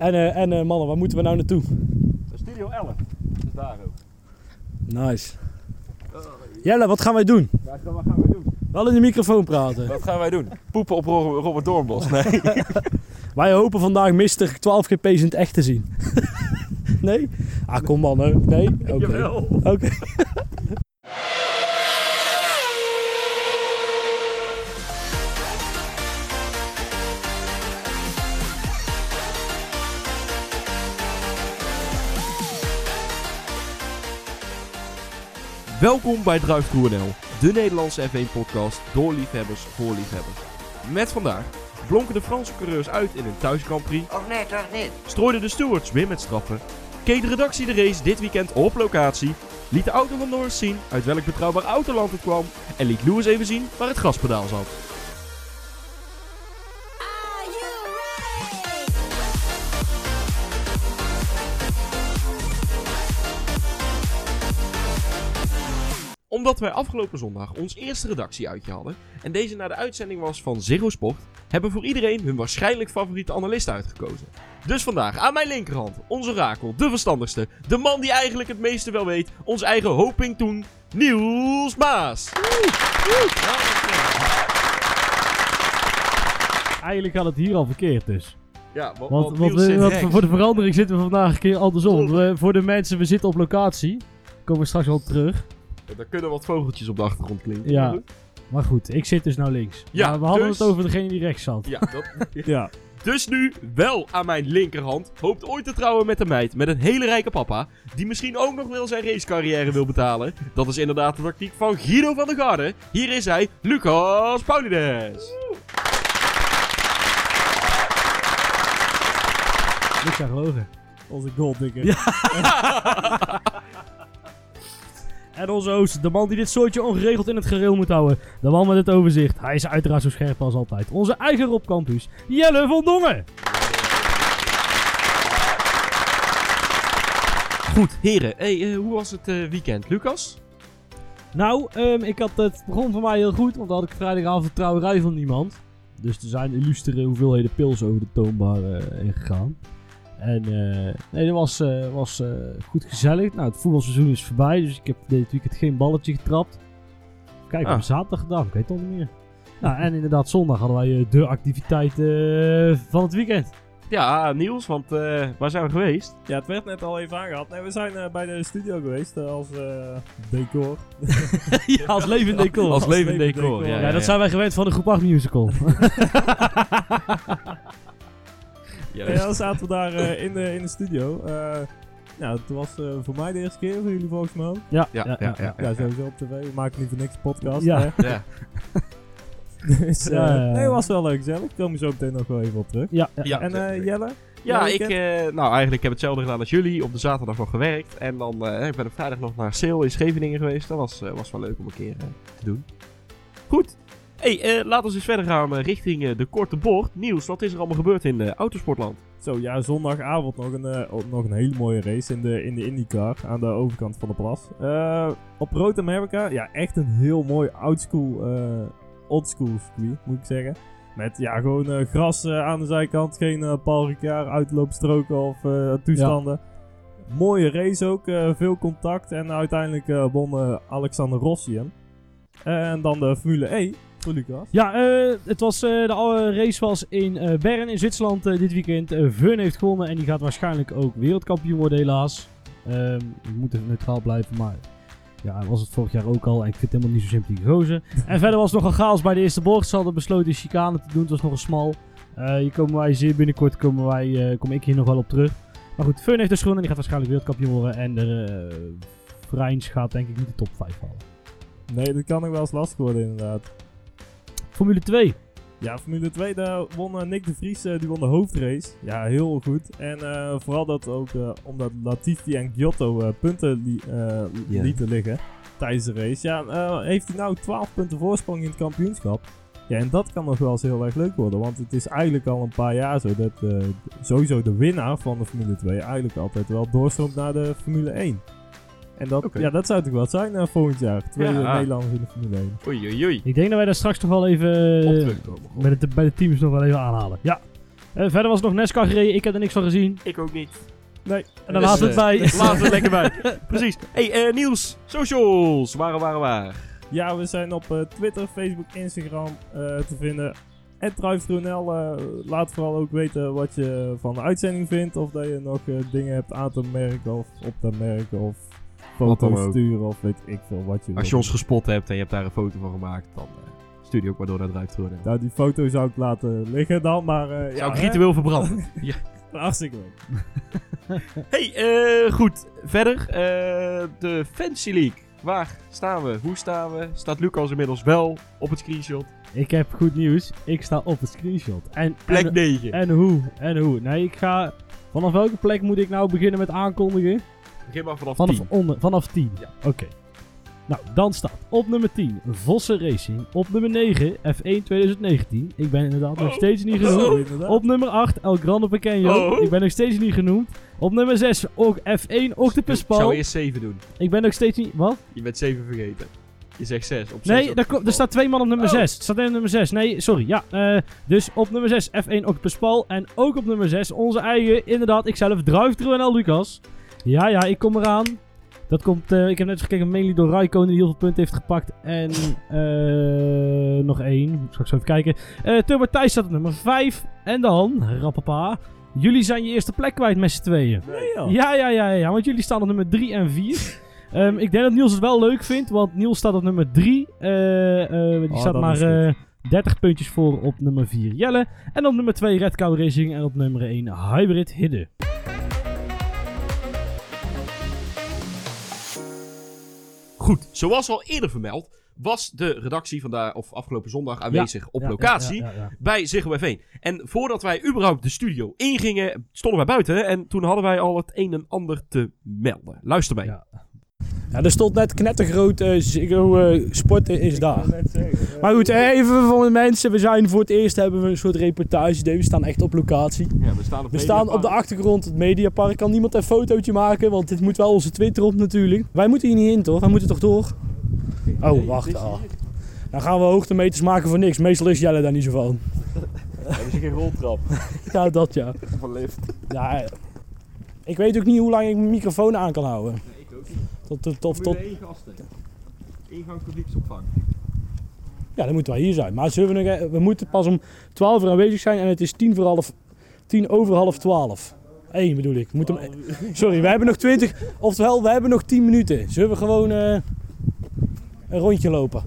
En, eh, en eh, mannen, waar moeten we nou naartoe? Studio 11. Dus daar ook. Nice. Jelle, wat gaan wij doen? Wat gaan wij doen? Wel in de microfoon praten. Wat gaan wij doen? Poepen op Ro- Robert Doornbos. Nee. Wij hopen vandaag Mr. 12 GP's in het echt te zien. nee? Ah, kom mannen. Nee? Oké. Jawel. Oké. Welkom bij Druiftoer.nl, de Nederlandse F1-podcast door liefhebbers voor liefhebbers. Met vandaag blonken de Franse coureurs uit in een thuis Grand Prix, Oh nee, toch niet? strooiden de stewards weer met straffen, keek de redactie de race dit weekend op locatie, liet de auto van Norris zien uit welk betrouwbaar autoland het kwam en liet Lewis even zien waar het gaspedaal zat. Omdat wij afgelopen zondag ons eerste redactieuitje hadden en deze naar de uitzending was van Zero Sport, hebben voor iedereen hun waarschijnlijk favoriete analist uitgekozen. Dus vandaag aan mijn linkerhand, onze rakel, de verstandigste, de man die eigenlijk het meeste wel weet, ons eigen hoping toen, Niels Maas. Eigenlijk gaat het hier al verkeerd dus. Ja, Want, want, we- want voor de verandering zitten we vandaag een keer andersom. We- voor de mensen, we zitten op locatie. Komen we straks wel terug. Daar kunnen wat vogeltjes op de achtergrond klinken. Ja. Maar goed. Ik zit dus nou links. Ja, Maar we hadden dus- het over degene die rechts zat. Ja, dat, Ja. Dus nu wel aan mijn linkerhand. Hoopt ooit te trouwen met een meid met een hele rijke papa. Die misschien ook nog wel zijn racecarrière wil betalen. Dat is inderdaad de tactiek van Guido van der Garde. Hier is hij, Lucas Paulides. Niks aan gelogen. Onze golddigger. Ja. De man die dit soortje ongeregeld in het gereel moet houden. De man met het overzicht. Hij is uiteraard zo scherp als altijd. Onze eigen Rob Campus, Jelle van Dongen. Goed, heren. Hey, eh, hoe was het eh, weekend, Lucas? Nou, ehm, ik had het begon voor mij heel goed, want dan had ik vrijdagavond trouwerij van niemand. Dus er zijn illustere hoeveelheden pils over de toonbar eh heen gegaan. En eh, nee, dat was, eh, was eh, goed gezellig. Nou, het voetbalseizoen is voorbij, dus ik heb dit weekend geen balletje getrapt. Kijk, Ah. op zaterdag gedaan, ik weet het al niet meer. Nou, en inderdaad, zondag hadden wij de activiteit van het weekend. Ja, Niels, want eh, waar zijn we geweest? Ja, het werd net al even aangehaald. Nee, we zijn eh, bij de studio geweest als eh, decor. ja, als levend decor. Als levend levend decor, decor. ja. ja, dat zijn wij gewend van de groep 8 musical. Ja, Ja, dan zaten we daar eh, in, de, in de studio. Eh nou, het was eh, voor mij de eerste keer, voor jullie volgens mij ook. ja, Ja, ja, ja. Ja, sowieso op tv. We maken niet voor niks een podcast. Ja. ja. dus eh, Ja, ja, ja. nee, het was wel leuk gezellig. Daar komen we zo meteen nog wel even op terug. Ja, en eh, Jelle? Ja, ik, eh, nou eigenlijk heb hetzelfde gedaan als jullie. Op de zaterdag nog gewerkt. En dan eh, ik ben op vrijdag nog naar Sale in Scheveningen geweest. Dat was, eh, was wel leuk om een keer te doen. Goed. Hey, eh, laten we eens verder gaan eh, richting eh, de korte bocht. Nieuws, wat is er allemaal gebeurd in eh, autosportland? Zo, ja, zondagavond nog een, eh, nog een hele mooie race in de, in de IndyCar aan de overkant van de plas. Eh, op Road America, ja, echt een heel mooi oudschool, eh oldschool circuit, moet ik zeggen. Met ja, gewoon gras eh, aan de zijkant, geen eh Paul Ricard uitloopstroken of eh, toestanden. Mooie race ook, eh, veel contact en uiteindelijk eh, won Alexander Rossi hem. En dan de Formule E voor Lucas. Ja, eh, het was, eh, de race was in eh, Bern in Zwitserland dit weekend. Veun heeft gewonnen en die gaat waarschijnlijk ook wereldkampioen worden helaas. Ehm we moeten neutraal blijven, maar ja, was het vorig jaar ook al en ik vind het helemaal niet zo sympathieke gozer. en verder was het nog een chaos bij de eerste bocht. Ze hadden besloten de chicane te doen, het was nog een smal. Eh, hier komen wij zeer binnenkort, komen wij, kom ik hier nog wel op terug. Maar goed, Veun heeft dus gewonnen en die gaat waarschijnlijk wereldkampioen worden. En de uh, Vrijns gaat denk ik niet de top 5 halen. Nee, dat kan nog wel eens lastig worden inderdaad. Formule 2. Ja, Formule 2, daar won eh, Nick de Vries eh, die won de hoofdrace. Ja, heel goed. En eh, vooral dat ook eh, omdat Latifi en Giotto eh, punten li- eh, Ja. lieten liggen tijdens de race. Ja, eh, heeft hij nou 12 punten voorsprong in het kampioenschap. Ja, en dat kan nog wel eens heel erg leuk worden. Want het is eigenlijk al een paar jaar zo dat eh, sowieso de winnaar van de Formule 2 eigenlijk altijd wel doorstroomt naar de Formule 1. En dat, ja, dat zou toch wel zijn eh, volgend jaar. Twee Ja. eh, Nederlanders in de Formule 1. Oei, oei, oei. Ik denk dat wij daar straks nog wel even eh, bij, de, bij de teams nog wel even aanhalen. Ja. Verder was er nog NASCAR gereden. Ik heb er niks van gezien. Ik ook niet. Nee. En dan Dus, laten we het bij. Laten we het lekker bij. Precies. Hey, eh, Niels, socials. Waar, waar, waar? Ja, we zijn op Twitter, Facebook, Instagram eh, te vinden. En laat vooral ook weten wat je van de uitzending vindt. Of dat je nog eh, dingen hebt aan te merken of op te merken. Of Ook. sturen of weet ik veel wat je Als je ons gespot hebt en je hebt daar een foto van gemaakt, dan eh, stuur die ook maar door naar Drive Nou, die foto zou ik laten liggen dan, maar eh, ja, Zou ik hè? ritueel verbranden. Hartstikke leuk. hey, eh, goed. Verder, eh, de Fancy League. Waar staan we? Hoe staan we? Staat Lucas inmiddels wel op het screenshot? Ik heb goed nieuws. Ik sta op het screenshot. En, Plek en, 9. en hoe? En hoe? Nee, ik ga... Vanaf welke plek moet ik nou beginnen met aankondigen? Begin maar vanaf Vanaf, 10. onder, vanaf 10. Ja. Oké. Nou, dan staat op nummer 10 Vossen Racing. Op nummer 9 F1 2019. Ik ben inderdaad nog Oh. steeds niet Oh. genoemd. Inderdaad. Op nummer 8 El Grande Pequeño. Oh. Ik ben nog steeds niet genoemd. Op nummer 6 ook F1 Octopus Ik zou Paul. eerst 7 doen. Ik ben nog steeds niet... Wat? Je bent 7 vergeten. Je zegt 6. Op zes Nee, op daar er staat twee man op nummer Oh. 6. Het staat één op nummer 6. Nee, sorry. Ja, eh, dus op nummer 6 F1 Octopus Paul. En ook op nummer 6 onze eigen, inderdaad, ikzelf, Drive en El Lucas. Ja, ja, ik kom eraan. Dat komt, eh, ik heb net gekeken, mainly door Raikkonen die heel veel punten heeft gepakt. En eh, nog één, moet ik straks even kijken. Eh Turbo Thijs staat op nummer 5. En dan, rappapa, jullie zijn je eerste plek kwijt met z'n tweeën. Nee. Ja, ja, ja, ja, want jullie staan op nummer 3 en 4. Ehm, ik denk dat Niels het wel leuk vindt, want Niels staat op nummer 3. eh, eh, die Oh, staat maar is goed. eh 30 puntjes voor op nummer 4 Jelle. En op nummer 2 Red Cow Racing en op nummer 1 Hybrid Hidde. Goed, zoals al eerder vermeld, was de redactie vandaag, of afgelopen zondag aanwezig op locatie Ja, ja. bij Ziggo F1. En voordat wij überhaupt de studio ingingen, stonden wij buiten en toen hadden wij al het een en ander te melden. Luister mee. Ja. Er stond net knettergroot eh Ziggo eh, Sport is daar. Zeggen, Maar goed, eh, even voor de mensen. We zijn voor het eerst hebben we een soort reportage. We staan echt op locatie. Ja, we staan op, We staan op de achtergrond het Mediapark. Kan niemand een fotootje maken? Want dit moet wel onze Twitter op natuurlijk. Wij moeten hier niet in toch? Wij moeten toch door? Oh, wacht. ah. Dan gaan we hoogtemeters maken voor niks. Meestal is Jelle daar niet zo van. Hebben ze geen roltrap Ja, dat ja. of een lift? ja. Ik weet ook niet hoe lang ik mijn microfoon aan kan houden. Tot, tot, tot, tot, één gasten. Ingang publieksopvang. ja, dan moeten wij hier zijn. Maar zullen we, nog, e- we moeten pas om 12 uur aanwezig zijn en het is 10, voor half, 10 over half 12. 1 bedoel ik. We moeten om- sorry, we hebben nog 20. Oftewel, we hebben nog 10 minuten. Zullen we gewoon eh, een rondje lopen?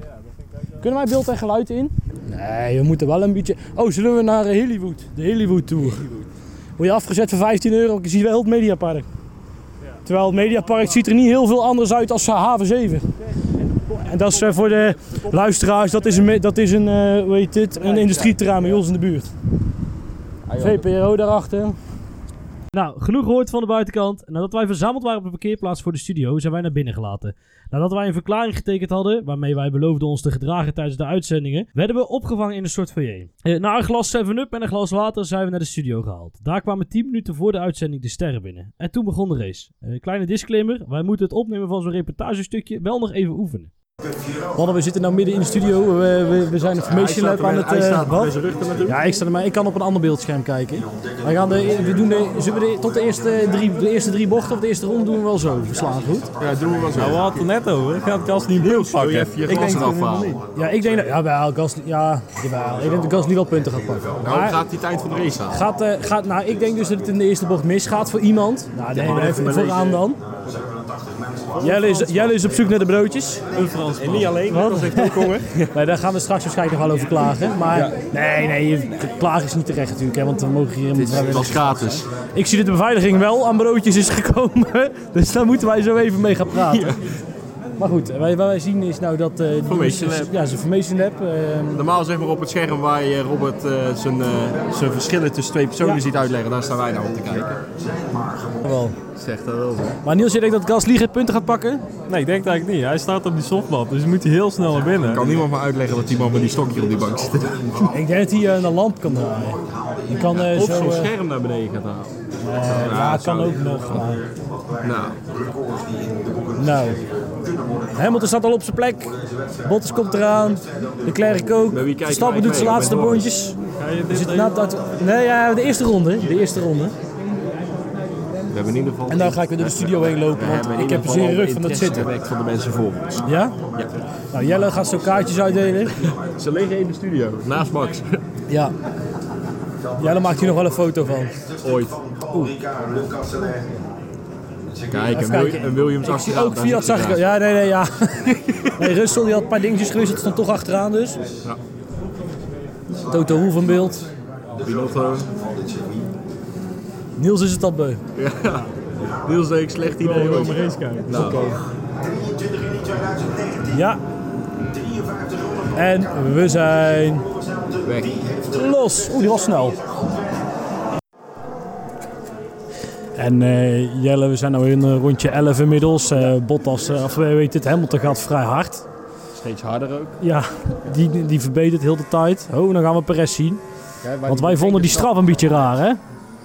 Kunnen wij beeld en geluid in? Nee, we moeten wel een beetje. Oh, zullen we naar eh, Hollywood? De Hollywood Tour. Word je afgezet voor 15 euro? Ik zie wel het Mediapark. Terwijl het Mediapark ziet er niet heel veel anders uit als haven 7. En dat is eh, voor de luisteraars, dat is een, dat is een eh, hoe heet dit, een industrieterrein bij ons in de buurt. VPRO daarachter. Nou, genoeg gehoord van de buitenkant. Nadat wij verzameld waren op de parkeerplaats voor de studio, zijn wij naar binnen gelaten. Nadat wij een verklaring getekend hadden, waarmee wij beloofden ons te gedragen tijdens de uitzendingen, werden we opgevangen in een soort foyer. Eh, na een glas 7-Up en een glas water zijn we naar de studio gehaald. Daar kwamen 10 minuten voor de uitzending de sterren binnen. En toen begon de race. Eh, kleine disclaimer, wij moeten het opnemen van zo'n reportagestukje wel nog even oefenen. Mannen, we zitten nou midden in de studio. We, we, we zijn een Formation Lab aan het... eh, wat? Ja, ik sta er maar. Ik kan op een ander beeldscherm kijken. Wij gaan de, we doen de, zullen we de, tot de eerste, drie, de eerste drie bochten of de eerste ronde doen we wel zo verslagen, goed? Ja, doen we wel zo. Nou, we hadden het net over. Gaat Gas niet beeld pakken? je Ik denk- halen. Ja, ik denk dat... Ja, wel, Gas, ja, jawel. Ik denk dat Gas niet wel punten gaat pakken. Nou, Maar gaat die tijd van de race aan. gaat, eh, gaat, nou, ik denk dus dat het in de eerste bocht misgaat voor iemand. Nou, nee, maar even vooraan dan. Jelle is, Jelle is op zoek naar de broodjes. En niet alleen, dat heeft ook honger. Nee, daar gaan we straks waarschijnlijk nog wel over klagen. Maar nee, nee, je- klagen is niet terecht natuurlijk. Hè, want we mogen hier helemaal vrijwillig- gratis. Ik zie dat de beveiliging wel aan broodjes is gekomen. Dus daar moeten wij zo even mee gaan praten. Maar goed, wij, wat wij zien is nou dat... eh, die Formation Lab. Ja, zijn Formation Lab. eh, Normaal zeg maar op het scherm waar je Robert eh, zijn, eh, zijn verschillen tussen twee personen Ja. ziet uitleggen, daar staan wij nou op te kijken. wel. Zegt dat wel zo. Maar Niels, je denkt dat Gasly geen punten gaat pakken? Nee, ik denk het eigenlijk niet. Hij staat op die softbad, dus moet hij heel snel naar binnen. Kan niemand maar uitleggen dat die man met die stokje op die bank zit. Ik denk dat hij eh, een lamp kan draaien. Je kan eh, Of zo... zo'n eh, scherm naar beneden gaat halen. Ja, kan ook nog. Maar... Nou, Nou, Hamilton staat al op zijn plek. Bottas komt eraan. De Klerk ook. Stappen doet zijn laatste bondjes. Na het- Nee, ja, de eerste ronde. De eerste ronde. We hebben in ieder geval... En dan ga ik weer door de studio heen lopen, want ik heb een zere rug van het zitten. gewekt van de mensen voor ons. Ja? Ja. Nou, Jelle gaat zo kaartjes uitdelen. Ze liggen in de studio, naast Max. Ja. Jelle maakt hier nog wel een foto van. Ooit. Kijk, en, Even Wil- kijken. en Williams achteraan. ook daar Fiat zag ik. Ja, nee, nee, ja. Nee, Russell die had een paar dingetjes gewisseld, stond toch achteraan dus. Ja. Toto Hoe van beeld. naast. Binotto. Niels is het al beu. Ja. Niels denk ik slecht idee Gewoon ooit. maar eens kijken. Nou, Ja. En we zijn weg. los. Oeh, die was snel. En eh, Jelle, we zijn nu in eh, rondje 11 inmiddels. Eh, Bottas, eh, of eh, weet het, Hamilton gaat vrij hard. Steeds harder ook. Ja, die, die verbetert heel de tijd. Oh, dan gaan we Perez zien. Want wij vonden die straf een beetje raar, hè?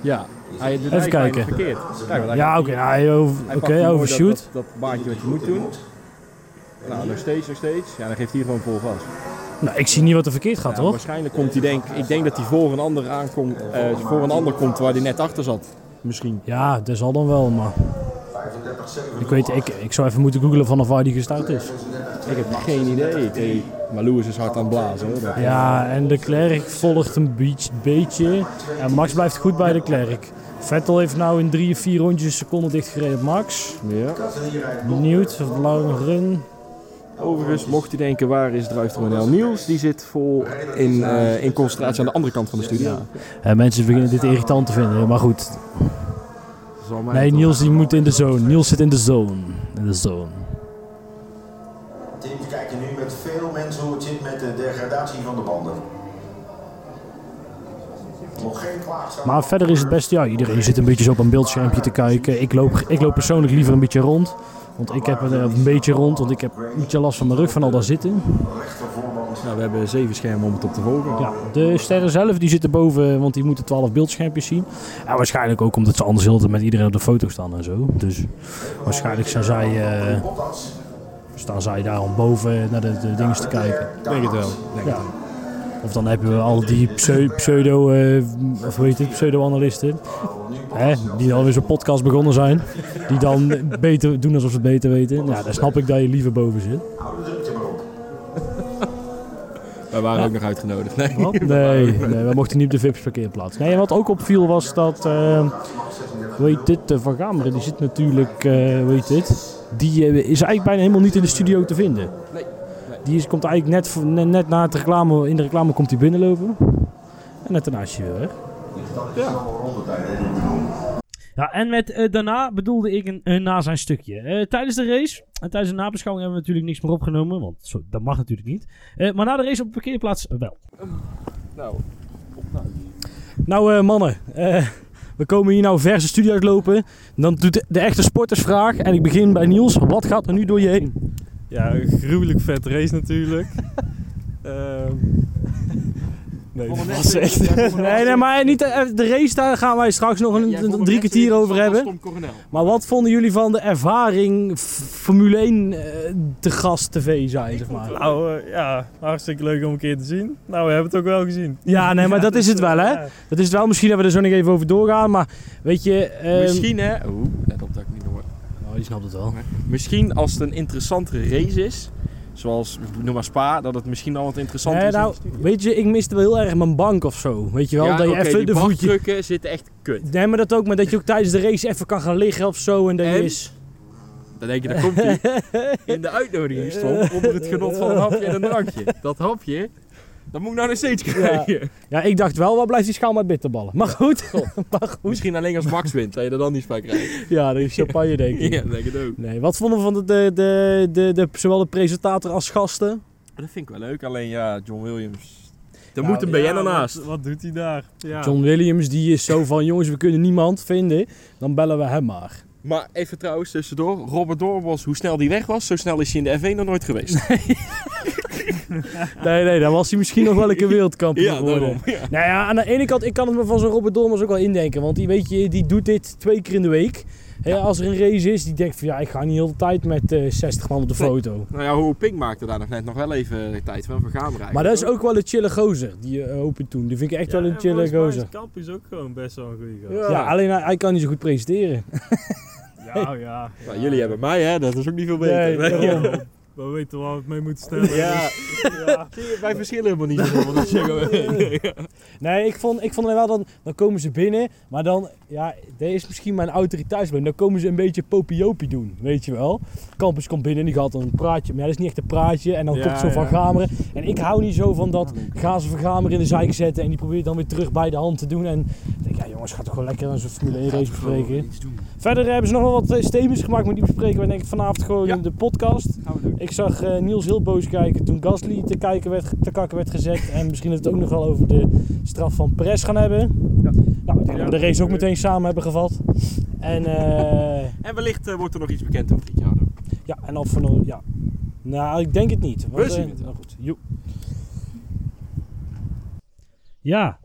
Ja, hij doet Even kijken. verkeerd. Kijk, want hij Ja, oké, hij over- hij oké, pakt die mooi overshoot. Dat, dat, dat baantje wat je moet doen. Nou, nog steeds, nog steeds. Ja, dan geeft hij gewoon vol gas. Nou, ik zie niet wat er verkeerd gaat, Ja, hoor. waarschijnlijk komt hij denk ik denk dat hij voor een ander aankomt, eh, voor een ander komt waar hij net achter zat. Misschien. Ja, dat zal dan wel, maar... Ik weet, ik, ik zou even moeten googlen vanaf waar die gestart is. Ik heb geen idee. Maar Lewis is hard aan het blazen hoor. Dat- Ja, en de Klerk volgt een beetje- beetje. En Max blijft goed bij de Klerk. Vettel heeft nou in drie of vier rondjes een seconde dichtgereden op Max. Ja. Benieuwd of de lange run. Overigens, mocht je denken waar is Druifteronel Niels, die zit vol in, eh, in concentratie aan de andere kant van de studio. Eh, mensen beginnen dit irritant te vinden, maar goed. Nee, Niels die moet in de zone. Niels zit in de zone. In de zone. Teams kijken nu met veel mensen hoe het zit met de degradatie van de banden. Maar verder is het best, ja, iedereen zit een beetje zo op een beeldschermpje te kijken. Ik loop, ik loop persoonlijk liever een beetje rond. Want ik heb er een beetje rond, want ik heb een beetje last van mijn rug van al dat zitten. Nou, we hebben zeven schermen om het op te volgen. Ja, de sterren zelf die zitten boven, want die moeten 12 beeldschermpjes zien. En waarschijnlijk ook omdat ze anders heel met iedereen op de foto staan en zo. Dus waarschijnlijk zijn zij, eh, staan zij daarom boven naar de, de dingen te kijken. Denk het wel. Denk Ja. Of dan hebben we al die pseu- pseudo, eh, of hoe heet het, pseudo-analisten. Hè, die alweer zo'n podcast begonnen zijn. Die dan beter doen alsof ze het beter weten. Ja, dan snap ik dat je liever boven zit. Wij waren ook nog uitgenodigd. Nee. Nee, nee, we mochten niet op de VIP's parkeerplaats. Nee, wat ook opviel was dat, eh weet dit, de Van Gameren, die zit natuurlijk, eh weet dit, die eh, is eigenlijk bijna helemaal niet in de studio te vinden. Nee, Die is, komt eigenlijk net, net, net na het reclame, in de reclame komt hij binnenlopen. En net daarna is hij weer weg. Ja, en met eh, daarna bedoelde ik een, een na zijn stukje. Eh, tijdens de race en tijdens de nabeschouwing hebben we natuurlijk niks meer opgenomen, want zo, dat mag natuurlijk niet. Eh, maar na de race op de parkeerplaats wel. Nou, Nou eh, mannen, eh, we komen hier nou verse studio uitlopen. Dan doet de, de echte sportersvraag en ik begin bij Niels. Wat gaat er nu door je heen? Ja, een gruwelijk vet race natuurlijk. Ehm nee, dat was echt... Nee, nee, maar niet eh, de race, daar gaan wij straks nog een, een drie kwartier over hebben. Maar wat vonden jullie van de ervaring Formule 1 eh, te gast tv zijn, zeg maar? Nou eh, ja, hartstikke leuk om een keer te zien. Nou, we hebben het ook wel gezien. Ja, nee, maar dat is het wel, hè? Ja. Dat is het wel. Misschien hebben we er zo nog even over doorgaan, maar weet je... ehm, Misschien hè, oeh, let op dat ik die snapt het wel. Misschien als het een interessantere race is, zoals noem maar Spa, dat het misschien al wat interessanter Nee, is. nou, weet je, ik miste wel heel erg mijn bank of zo. Weet je wel, ja, dat je even de voetje... zitten echt kut. Nee, maar dat ook, maar dat je ook tijdens de race even kan gaan liggen of zo en dat je En? is... Dan denk je, daar komt hij. In de uitnodiging stond onder het genot van een hapje en een drankje. Dat hapje, dat moet ik nou nog steeds krijgen. Ja, ik dacht wel, waar blijft die schaal met bitterballen? Maar goed, maar goed. Misschien alleen als Max wint, dat je er dan niet bij krijgt. Ja, dat is champagne denk ik. Ja, dat denk ik ook. Nee, wat vonden we van de, de, de, de, de, zowel de presentator als gasten? Dat vind ik wel leuk, alleen ja, John Williams. Er Nou, moet een Ja, BN ernaast. Wat, wat doet hij daar? Ja. John Williams, die is zo van, jongens, we kunnen niemand vinden. Dan bellen we hem maar. Maar even trouwens tussendoor, Robert Doorbos, hoe snel die weg was, zo snel is hij in de F1 nog nooit geweest. nee, nee, dan was hij misschien nog wel een keer wereldkampioen Ja, geworden. Ja. Nou ja, aan de ene kant, ik kan het me van zo'n Robert Dormers ook wel indenken. Want die, weet je, die doet dit twee keer in de week. Hè, als er een race is, die denkt van ja, ik ga niet heel de tijd met eh 60 man op de Nee. foto. Nou ja, hoe Pink maakte daar nog net nog wel even de tijd van. We gaan. Maar dat is ook wel een chille gozer, die uh, Open toen. Die vind ik echt wel een chille gozer. Kamp is ook gewoon best wel een goede Ja. gast. Ja, alleen hij, hij kan niet zo goed presenteren. Ja, ja. Nou, jullie hebben mij, hè? Dat is ook niet veel beter. Nee. We weten waar we het mee moeten stellen. Ja, ja. zie je, wij verschillen helemaal niet want dat zeggen we. Nee, ik vond, ik vond wel, dan, dan komen ze binnen. Maar dan, ja, dit is misschien mijn autoriteitsbeeld. Dan komen ze een beetje popiopie doen, weet je wel. Campus komt binnen en die gaat dan een praatje. Maar ja, dat is niet echt een praatje. En dan Ja, komt zo van ja. gameren. En ik hou niet zo van dat gaan ze vergameren in de zijk zetten. En die probeert dan weer terug bij de hand te doen. En ik denk, ja jongens, ga toch gewoon lekker een zo'n Formule 1 race bespreken. Verder hebben ze nog wel wat eh, statements gemaakt, maar die bespreken we denk ik vanavond gewoon Ja. in de podcast. Gaan we doen. Ik zag eh, Niels heel boos kijken toen Gasly te, kijken werd, te kakken werd gezet. En misschien dat we het ook nog wel over de straf van Perez gaan hebben. Ja. Nou, ik denk dat we de race ook meteen samen hebben gevat. En, eh, En wellicht wordt er nog iets bekend over Ricciardo. ja, en of nog, ja. Nou, ik denk het niet. Want, We zien het nou goed. Joep. Ja.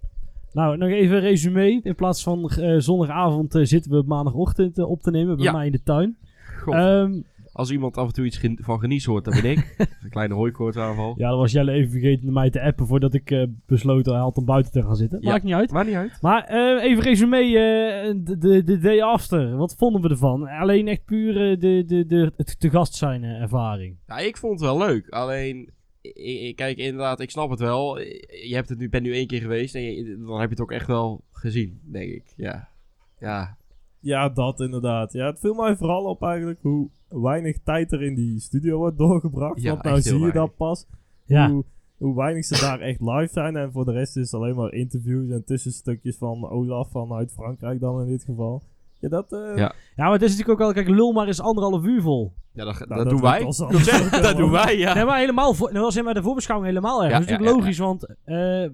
Nou, nog even een resume. In plaats van eh, zondagavond eh, zitten we maandagochtend eh, op te nemen bij Ja. mij in de tuin. God, Ehm, als iemand af en toe iets gen- van genies hoort, dan ben ik. een kleine hooikoortsaanval. ja, dan was Jelle even vergeten mij te appen voordat ik eh, besloten had om buiten te gaan zitten. Ja. Maakt niet uit. Maakt niet uit. Maar eh, even resume, eh, de, de, de day after. Wat vonden we ervan? Alleen echt puur de, de, de, het te gast zijn ervaring. Ja, ik vond het wel leuk. Alleen, kijk, inderdaad, ik snap het wel. Je hebt het nu, bent nu één keer geweest en je- dan heb je het ook echt wel gezien, denk ik. Ja. Ja. Ja, dat inderdaad. Ja, het viel mij vooral op eigenlijk hoe weinig tijd er in die studio wordt doorgebracht. Ja, Want nou zie je dat pas. Ja. Hoe, hoe weinig ze daar echt live zijn. En voor de rest is het alleen maar interviews en tussenstukjes van Olaf vanuit Frankrijk dan in dit geval. Ja, dat... eh, Ja. Ja, maar het is natuurlijk ook wel, kijk, lul maar eens anderhalf uur vol. Ja, dat, Nou, dat, dat doen wij. ons dat wel. doen wij, ja. Nee, maar helemaal, voor, dat was in bij de voorbeschouwing helemaal erg. Ja, dat is natuurlijk logisch, want eh,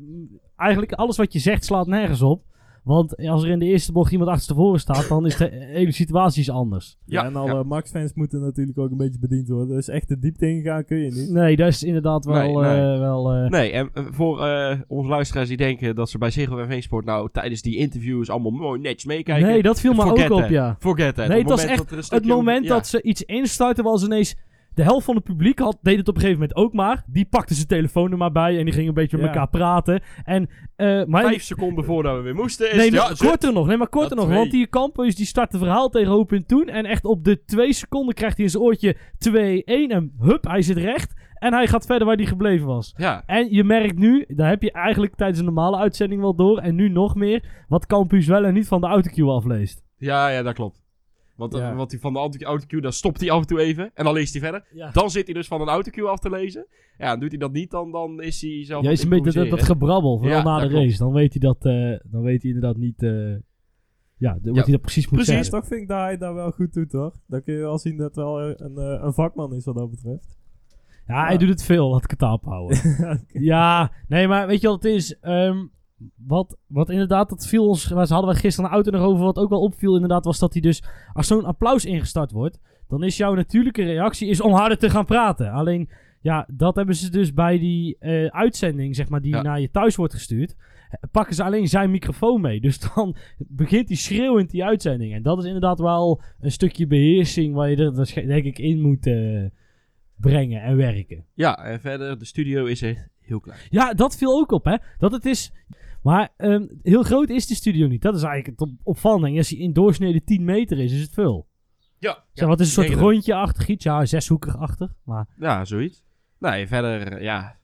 eigenlijk alles wat je zegt slaat nergens op. Want als er in de eerste bocht iemand achterstevoren staat, dan is de hele situatie is anders. Ja, Ja, en alle ja. Max-fans moeten natuurlijk ook een beetje bediend worden. Dus echt de diepte ingaan kun je niet. Nee, dat is inderdaad wel... Nee, nee. eh, wel eh, Nee, en eh, voor eh, onze luisteraars die denken dat ze bij Ziggo en V-Sport nou tijdens die interviews allemaal mooi netjes meekijken. nee, dat viel me ook op, ja. Forget that. Nee, het was moment echt Het moment ja. dat ze iets instarten was ineens... De helft van het publiek had, deed het op een gegeven moment ook maar. Die pakte zijn telefoon er maar bij en die gingen een beetje met Ja. elkaar praten. En, eh, maar Vijf seconden voordat we weer moesten is Nee, ja, zet- korter nog. Nee, maar korter nog. twee. Want die Campus die start het verhaal tegen Hopin toen. En echt op de twee seconden krijgt hij in zijn oortje 2-1. En hup, hij zit recht. En hij gaat verder waar hij gebleven was. Ja, En je merkt nu, daar heb je eigenlijk tijdens een normale uitzending wel door. En nu nog meer, wat Campus wel en niet van de autocue afleest. ja, ja, dat klopt. Want, Ja. eh, want die van de auto- autocue, dan stopt hij af en toe even. En dan leest hij verder. Ja. Dan zit hij dus van een autocue af te lezen. Ja, en doet hij dat niet, dan, dan is hij zelf Ja, is een beetje dat, dat gebrabbel, vooral Ja, na de klopt. race. Dan weet hij dat, eh, dan weet hij inderdaad niet... eh, ja, wat Ja, hij dat precies moet precies. Zeggen. toch vind ik dat hij dat wel goed doet, hoor. Dan kun je wel zien dat wel een, eh, een vakman is wat dat betreft. Ja, hij doet het veel, laat ik het aanhouden. Ja, nee, maar weet je wat het is? Ehm, wat, wat inderdaad, dat viel ons. Waar ze hadden we gisteren een auto nog over. Wat ook wel opviel, inderdaad, was dat hij dus. Als zo'n applaus ingestart wordt. dan is jouw natuurlijke reactie is om harder te gaan praten. Alleen, ja, dat hebben ze dus bij die eh, uitzending, zeg maar, die Ja. naar je thuis wordt gestuurd. pakken ze alleen zijn microfoon mee. Dus dan begint hij schreeuwend die uitzending. En dat is inderdaad wel een stukje beheersing. waar je er waarschijnlijk, denk ik in moet eh, brengen en werken. Ja, en verder, de studio is echt heel klein. Ja, dat viel ook op, hè. Dat het is... Maar ehm, heel groot is de studio niet. Dat is eigenlijk het op opvallende. Als hij in doorsnede 10 meter is, is het veel. Ja, Zeg, wat is een soort rondje. rondje-achtig iets? Ja, zeshoekig-achtig. Maar Ja, zoiets. Nee, verder, ja,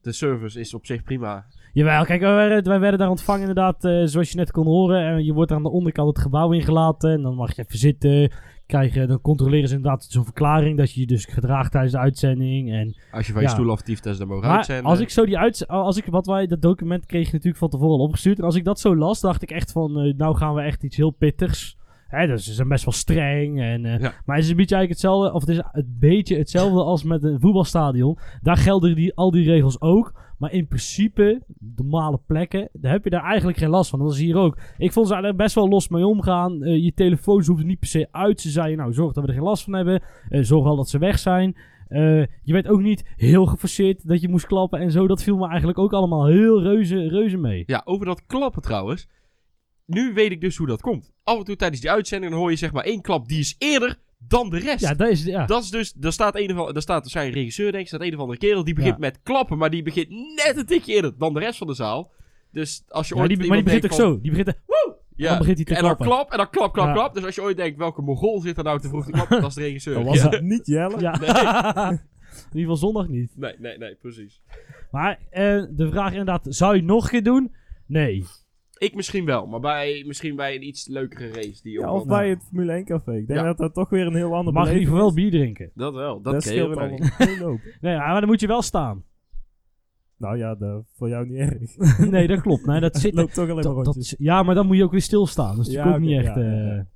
de service is op zich prima. Jawel, kijk, wij werden, wij werden daar ontvangen inderdaad, eh, zoals je net kon horen. En je wordt aan de onderkant het gebouw ingelaten. En dan mag je even zitten. Krijgen, dan controleren ze inderdaad zo'n verklaring dat je je dus gedraagt tijdens de uitzending. En Als je van je stoel aftieft, dat mogen Maar uitzenden. als ik zo die uit, als ik wat wij dat document kreeg je natuurlijk van tevoren opgestuurd en als ik dat zo las, dacht ik echt van, eh, nou gaan we echt iets heel pittigs. Hè, dus ze zijn best wel streng en, eh, Ja. maar het is een beetje eigenlijk hetzelfde, of het is een beetje hetzelfde als met een voetbalstadion. Daar gelden die, al die regels ook, maar in principe normale plekken, daar heb je daar eigenlijk geen last van. Dat is hier ook. Ik vond ze er best wel los mee omgaan. Eh, je telefoons hoefden niet per se uit. Ze zeiden, nou zorg dat we er geen last van hebben. Eh, zorg wel dat ze weg zijn. Eh, je werd ook niet heel geforceerd dat je moest klappen en zo. Dat viel me eigenlijk ook allemaal heel reuze, reuze mee. Ja, over dat klappen trouwens. Nu weet ik dus hoe dat komt. Af en toe tijdens die uitzending hoor je zeg maar één klap die is eerder dan de rest. Ja, dat is... Ja. Dat is dus, daar staat een of daar staat, er zijn regisseur denk ik, staat een of andere kerel die begint Ja. met klappen, maar die begint net een tikje eerder dan de rest van de zaal. Dus als je Ja, ooit die, maar die begint ook zo. Die begint... eh, ja, dan begint hij te en dan klappen. klap, en dan klap, klap, Ja. klap. Dus als je ooit denkt, welke mogol zit er nou te vroeg te klappen, dat is de regisseur. Dan was het niet Jelle. Ja. In ieder geval zondag niet. Nee, nee, nee, precies. Maar eh, de vraag inderdaad, zou je nog een keer doen? Nee. Ik misschien wel, maar bij, misschien bij een iets leukere race. Die Ja, ook of bij het Formule 1 café. Ik denk Ja. dat dat toch weer een heel ander Mag je in ieder geval wel bier drinken. Dat wel, dat, Dat, kan je. Nee, maar dan moet je wel staan. Nou ja, dat voor jou niet erg. nee, dat klopt. Nee, dat zit... loopt toch alleen maar dat, rondjes. dat- ja, maar dan moet je ook weer stilstaan. Dat is Ja, niet oké, echt... ja, ja, eh, ja.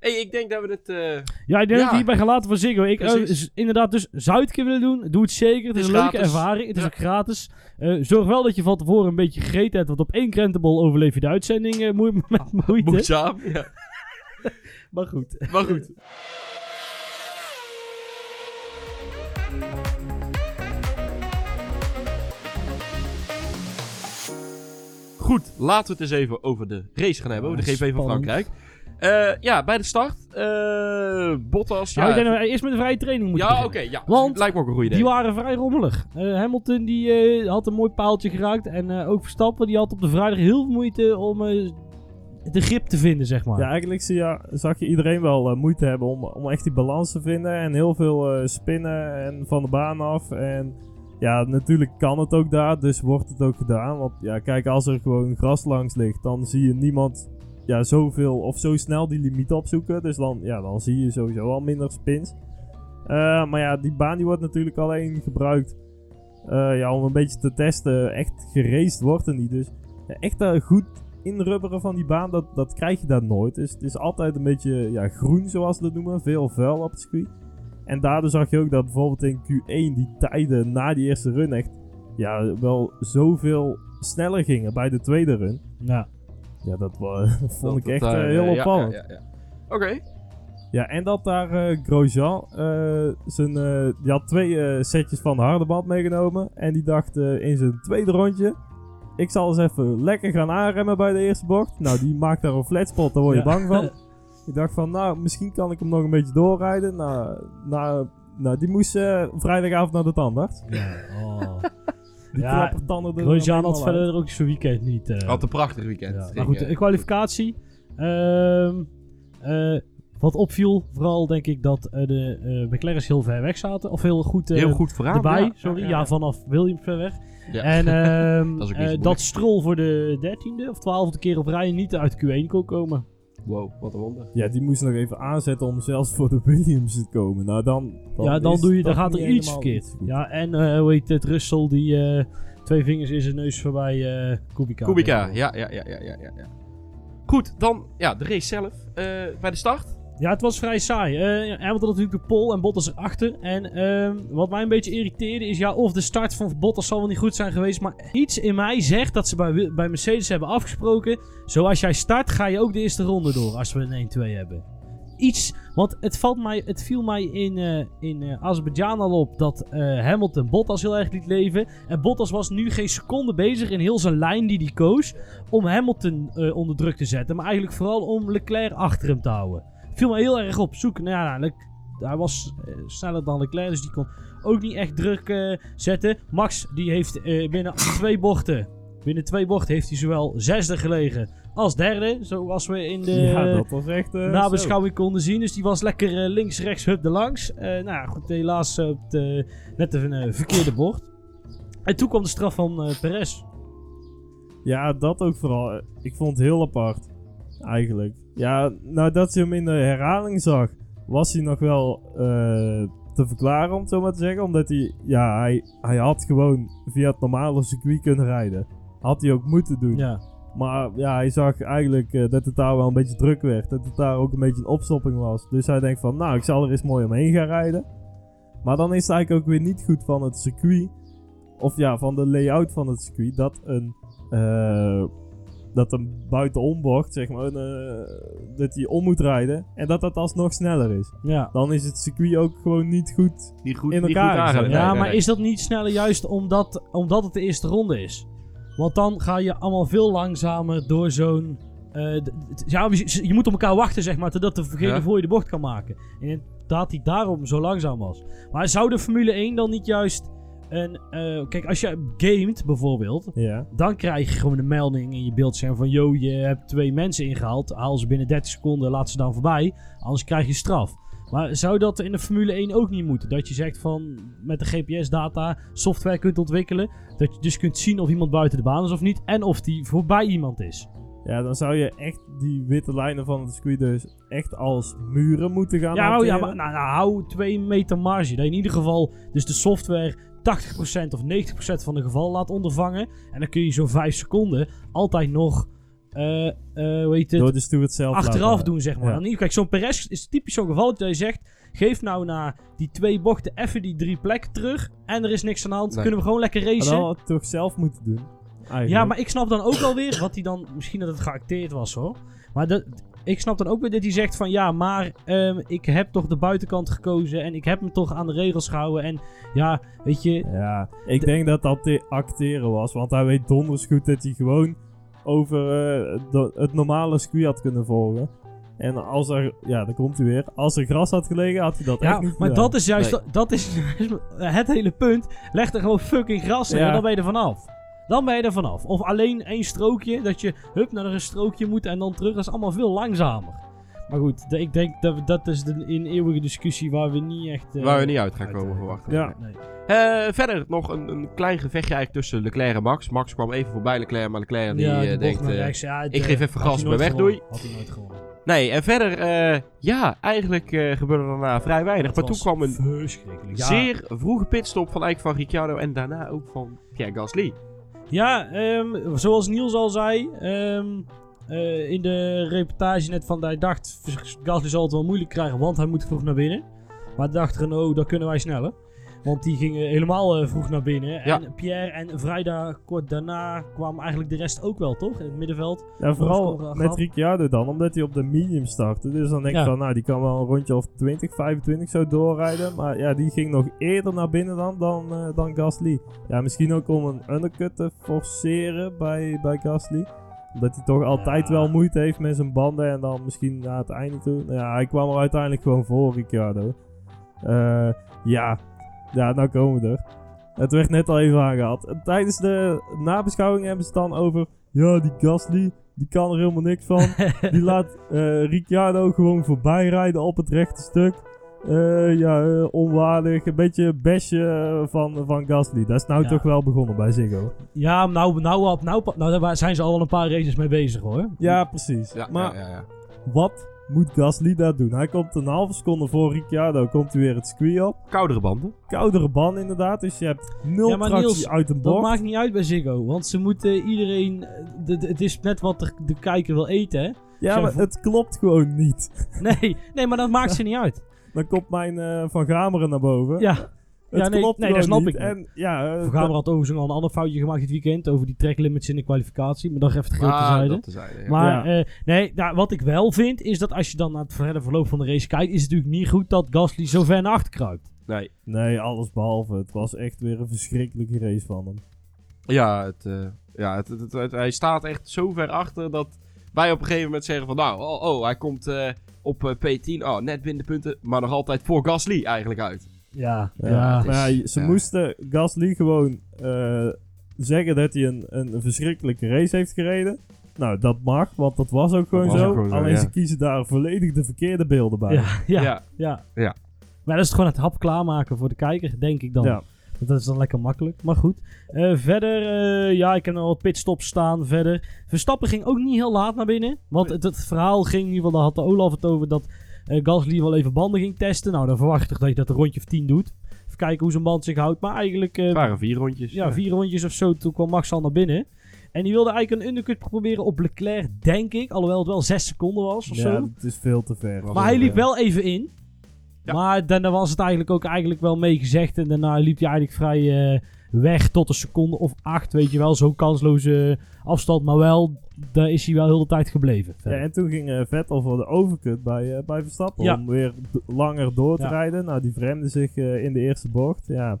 Hey, ik denk dat we het... eh, Ja, ik denk dat we hierbij gaan laten voor Ziggo. Ik, eh, inderdaad, dus zou je het willen doen, doe het zeker. Het is, is een leuke ervaring. Het is Ja. ook gratis. Eh, zorg wel dat je van tevoren een beetje gegeten hebt, want op één krentenbol overleef je de uitzending eh, moe- met moeite. moeizaam. Ja. Maar goed. Maar goed. Goed, laten we het eens even over de race gaan hebben. Over de Ah, GP van spannend. Frankrijk. Eh, ja, bij de start. eh Bottas. Nou, Ja, ik denk dat we eerst met de vrije training moeten ja oké. ja, Want lijkt me ook een goede Die waren vrij rommelig. Eh, Hamilton die, eh, had een mooi paaltje geraakt. En eh, ook Verstappen die had op de vrijdag heel veel moeite om eh, de grip te vinden, zeg maar. Ja, eigenlijk zie je, zag je iedereen wel moeite hebben om, om echt die balans te vinden. En heel veel eh, spinnen en van de baan af. En ja, natuurlijk kan het ook daar, dus wordt het ook gedaan. Want ja, kijk, als er gewoon gras langs ligt, dan zie je niemand ja, zoveel of zo snel die limiet opzoeken. Dus dan, ja, dan zie je sowieso al minder spins. Eh, maar ja, die baan die wordt natuurlijk alleen gebruikt eh, ja, om een beetje te testen. Echt geraced wordt er niet. Dus echt eh, goed inrubberen van die baan, dat, dat krijg je daar nooit. Dus het is altijd een beetje ja, groen, zoals ze dat noemen. Veel vuil op het circuit. En daardoor zag je ook dat bijvoorbeeld in Q1 die tijden na die eerste run echt ja, wel zoveel sneller gingen bij de tweede run. Ja. Ja, dat vond Dat ik echt daar, eh, heel eh, ja, opvallend. ja, ja, ja. Oké. Ja, en dat daar eh, Grosjean, eh, zijn, eh, die had twee eh, setjes van de harde band meegenomen. En die dacht eh, in zijn tweede rondje, ik zal eens even lekker gaan aanremmen bij de eerste bocht. Nou, die maakt daar een flatspot, daar word je Ja. bang van. Ik dacht van, nou, misschien kan ik hem nog een beetje doorrijden. Nou, nou, nou die moest eh, vrijdagavond naar de tandarts. Ja, oh. Die Ja, klappertanden er Grosjean had verder ook zo'n weekend niet. eh. Had een prachtig weekend. Ja, maar goed, de kwalificatie. Ehm, eh, wat opviel, vooral denk ik dat eh, de eh McLaren's heel ver weg zaten. Of heel goed, eh, heel goed vooraan. erbij. ja. Sorry, ja, ja, ja. vanaf Williams ver weg. Ja. En ehm, Dat dat Stroll voor de dertiende of twaalfde keer op rij niet uit Q1 kon komen. Wow, wat een wonder. Ja, die moest nog even aanzetten om zelfs voor de Williams te komen. Nou, dan, ja, dan, doe je, dan gaat er iets verkeerd. Ja, en eh, hoe heet het, Russell die eh, twee vingers in zijn neus voorbij eh Kubica. Kubica, ja, ja, ja, ja, ja, ja. ja. Goed, dan ja, de race zelf. Eh, bij de start. Ja, het was vrij saai. Eh Hamilton had natuurlijk de pole en Bottas erachter. En ehm, wat mij een beetje irriteerde is, ja, of de start van Bottas zal wel niet goed zijn geweest. Maar iets in mij zegt dat ze bij, bij Mercedes hebben afgesproken. Zoals jij start, ga je ook de eerste ronde door als we een 1-2 hebben. Iets, want het, valt mij, het viel mij in, eh in eh, Azerbeidzjan al op dat Hamilton Bottas heel erg liet leven. En Bottas was nu geen seconde bezig in heel zijn lijn die hij koos om Hamilton onder druk te zetten. Maar eigenlijk vooral om Leclerc achter hem te houden viel me heel erg op. Zoek, nou ja, Le- hij was eh, sneller dan Leclerc, dus die kon ook niet echt druk eh, zetten. Max, die heeft eh, binnen twee bochten, binnen twee bochten heeft hij zowel zesde gelegen als derde. Zoals we in de ja, dat was echt... zo. nabeschouwing konden zien. Dus die was lekker links, rechts, hup er langs. Nou ja, goed, helaas op de, net een verkeerde bocht. En toen kwam de straf van Perez. Ja, dat ook vooral. Ik vond het heel apart. Eigenlijk. Ja, nadat je hem in de herhaling zag, was hij nog wel eh, te verklaren, om het zo maar te zeggen. Omdat hij, ja, hij, hij had gewoon via het normale circuit kunnen rijden. Had hij ook moeten doen. Ja. Maar ja, hij zag eigenlijk eh, dat het daar wel een beetje druk werd. Dat het daar ook een beetje een opstopping was. Dus hij denkt van, nou, ik zal er eens mooi omheen gaan rijden. Maar dan is het eigenlijk ook weer niet goed van het circuit. Of ja, van de layout van het circuit. Dat een, eh, dat een buitenombocht, zeg maar, eh, dat hij om moet rijden. En dat dat alsnog sneller is. Ja. Dan is het circuit ook gewoon niet goed. Niet goed, In niet elkaar goed. Ja, Nee, maar nee. is dat niet sneller juist omdat, omdat het de eerste ronde is? Want dan ga je allemaal veel langzamer door zo'n... eh, ja, je, moet op elkaar wachten, zeg maar, totdat degene Ja. voor je de bocht kan maken. En inderdaad, die daarom zo langzaam was. Maar zou de Formule 1 dan niet juist een... eh, kijk, als je gamet bijvoorbeeld, Ja. dan krijg je gewoon een melding in je beeldscherm van... Yo, je hebt twee mensen ingehaald, haal ze binnen 30 seconden, laat ze dan voorbij. Anders krijg je straf. Maar zou dat in de Formule 1 ook niet moeten? Dat je zegt van met de GPS-data software kunt ontwikkelen. Dat je dus kunt zien of iemand buiten de baan is of niet. En of die voorbij iemand is. ja, dan zou je echt die witte lijnen van het circuit dus echt als muren moeten gaan Ja, hanteren. ja maar nou, nou, hou 2 meter marge. Dat in ieder geval dus de software 80% of 90% van de gevallen laat ondervangen. En dan kun je zo'n 5 seconden altijd nog, eh eh hoe heet het, Door de steward zelf achteraf laten- doen, zeg maar. Ja. Dan niet- Kijk, zo'n Perez is typisch zo'n geval dat je zegt... Geef nou na die twee bochten even die drie plekken terug. En er is niks aan de hand. Nee. Kunnen we gewoon lekker racen. dan had het toch zelf moeten doen. Eigenlijk. Ja, maar ik snap dan ook alweer wat hij dan... Misschien dat het geacteerd was hoor. Maar dat, ik snap dan ook weer dat hij zegt van... Ja, maar ehm, ik heb toch de buitenkant gekozen. En ik heb me toch aan de regels gehouden. En ja, weet je... Ja, ik denk dat dat te acteren was. Want hij weet donders goed dat hij gewoon over eh, de- het normale circuit had kunnen volgen. En als er, ja, daar komt hij weer. Als er gras had gelegen, had hij dat Ja, echt niet maar gedaan. dat is juist Nee. dat is het hele punt. Leg er gewoon fucking gras in Ja. en dan ben je er vanaf. Dan ben je er vanaf. Of alleen één strookje, dat je hup naar een strookje moet en dan terug. Dat is allemaal veel langzamer. Maar goed, ik denk dat we- dat is de in eeuwige discussie waar we niet echt... eh, Waar we niet uit gaan komen eh, verwachten. Ja. Nee. Eh, verder nog een, een klein gevechtje eigenlijk tussen Leclerc en Max. Max kwam even voorbij Leclerc, maar Leclerc die, ja, eh, die denkt... naar rechts. Ja, het, ik geef even gas, nooit weg, doei. Had hij nooit gewonnen. nee, en verder, ja, eigenlijk eh, gebeurde er daarna vrij weinig. Maar toen kwam een. Ja, zeer vroege pitstop van eigenlijk van Ricciardo en daarna ook van Pierre Gasly. Ja, ehm, zoals Niels al zei, ehm, eh, in de reportage net van hij dacht, Gasly zal het wel moeilijk krijgen, want hij moet vroeg naar binnen. Maar dacht Renault, dat kunnen wij sneller. Want die gingen helemaal eh, vroeg naar binnen. Ja. En Pierre en vrijdag kort daarna kwam eigenlijk de rest ook wel, toch? In het middenveld. Ja, vooral met. Ricciardo dan, omdat hij op de medium startte. Dus dan denk ik Ja. van, nou, die kan wel een rondje of 20, 25 zo doorrijden. Maar ja, die ging nog eerder naar binnen dan, dan, eh, dan Gasly. Ja, misschien ook om een undercut te forceren bij, bij Gasly. Omdat hij toch altijd Ja. wel moeite heeft met zijn banden en dan misschien naar het einde toe. Nou Ja, hij kwam er uiteindelijk gewoon voor, Ricciardo. Eh, ja, ja, nou komen we er. Het werd net al even aangehaald. Tijdens de nabeschouwing hebben ze het dan over... Ja, die Gasly, die kan er helemaal niks van. Die laat eh Ricciardo gewoon voorbij rijden op het rechte stuk. Eh, ja, eh, onwaardig. Een beetje besje van, van Gasly. Dat is nou Ja. toch wel begonnen bij Ziggo. Ja, nou, nou, nou, nou, nou, daar zijn ze al wel een paar races mee bezig hoor. Ja, precies. Ja, maar ja, ja, ja. wat moet Gasly daar doen? Hij komt een halve seconde voor Ricciardo. Komt hij weer het circuit op. Koudere banden. Koudere band inderdaad. Dus je hebt nul Ja, maar tractie Niels, uit een Dat bocht. maakt niet uit bij Ziggo, want ze moeten iedereen... de- de- Het is net wat de, de kijker wil eten, hè? Ja, Zo maar het klopt gewoon niet. Nee, nee, maar dat maakt ze niet uit. Dan komt mijn eh, Van Gameren naar boven. Ja, het ja, nee, klopt nee, dat snap niet. ik. En ja, Van Gamer had overigens al een ander foutje gemaakt dit weekend over die tracklimits in de kwalificatie. Maar dat even te geel Ah, tezijde. tezijde, ja. Maar Ja. eh, nee, nou, wat ik wel vind, is dat als je dan naar het verder verloop van de race kijkt, is het natuurlijk niet goed dat Gasly zo ver naar achter kruipt. Nee. Nee, alles behalve. Het was echt weer een verschrikkelijke race van hem. Ja, het, eh, ja het, het- het- het- hij staat echt zo ver achter dat wij op een gegeven moment zeggen van... Nou, oh, oh hij komt eh, op eh, P10. Oh, net binnen de punten. Maar nog altijd voor Gasly eigenlijk uit. Ja, Ja, maar ja, ze ja. moesten Gasly gewoon eh, zeggen dat hij een, een verschrikkelijke race heeft gereden. Nou, dat mag, want dat was ook gewoon was zo. ook gewoon zo, Alleen ja. ze kiezen daar volledig de verkeerde beelden bij. Ja, ja, ja, Ja. ja. Maar dat is gewoon het hap klaarmaken voor de kijker, denk ik dan. Ja. Dat is dan lekker makkelijk, maar goed. Eh, verder, eh, ja, ik heb nog wat pitstops staan. Verder, Verstappen ging ook niet heel laat naar binnen. Want het, het verhaal ging in ieder geval, daar had de Olaf het over, dat Gasly wel even banden ging testen. Nou, dan verwacht ik dat je dat een rondje of 10 doet. Even kijken hoe zijn band zich houdt. Maar eigenlijk, eh, Het waren vier rondjes. ja, vier rondjes of zo, toen kwam Max al naar binnen. En die wilde eigenlijk een undercut proberen op Leclerc, denk ik. Alhoewel het wel 6 seconden was of Ja, zo. het is veel te ver. Maar hij liep wel even in. Ja. Maar daarna was het eigenlijk ook eigenlijk wel mee gezegd. En daarna liep hij eigenlijk vrij, eh, weg tot een seconde of acht, weet je wel. Zo'n kansloze afstand, maar wel, daar is hij wel heel de tijd gebleven. Ja, en toen ging eh, Vettel voor de overcut bij, eh, bij Verstappen Ja. om weer langer door te Ja. rijden. Nou, die vreemde zich eh, in de eerste bocht. Ja,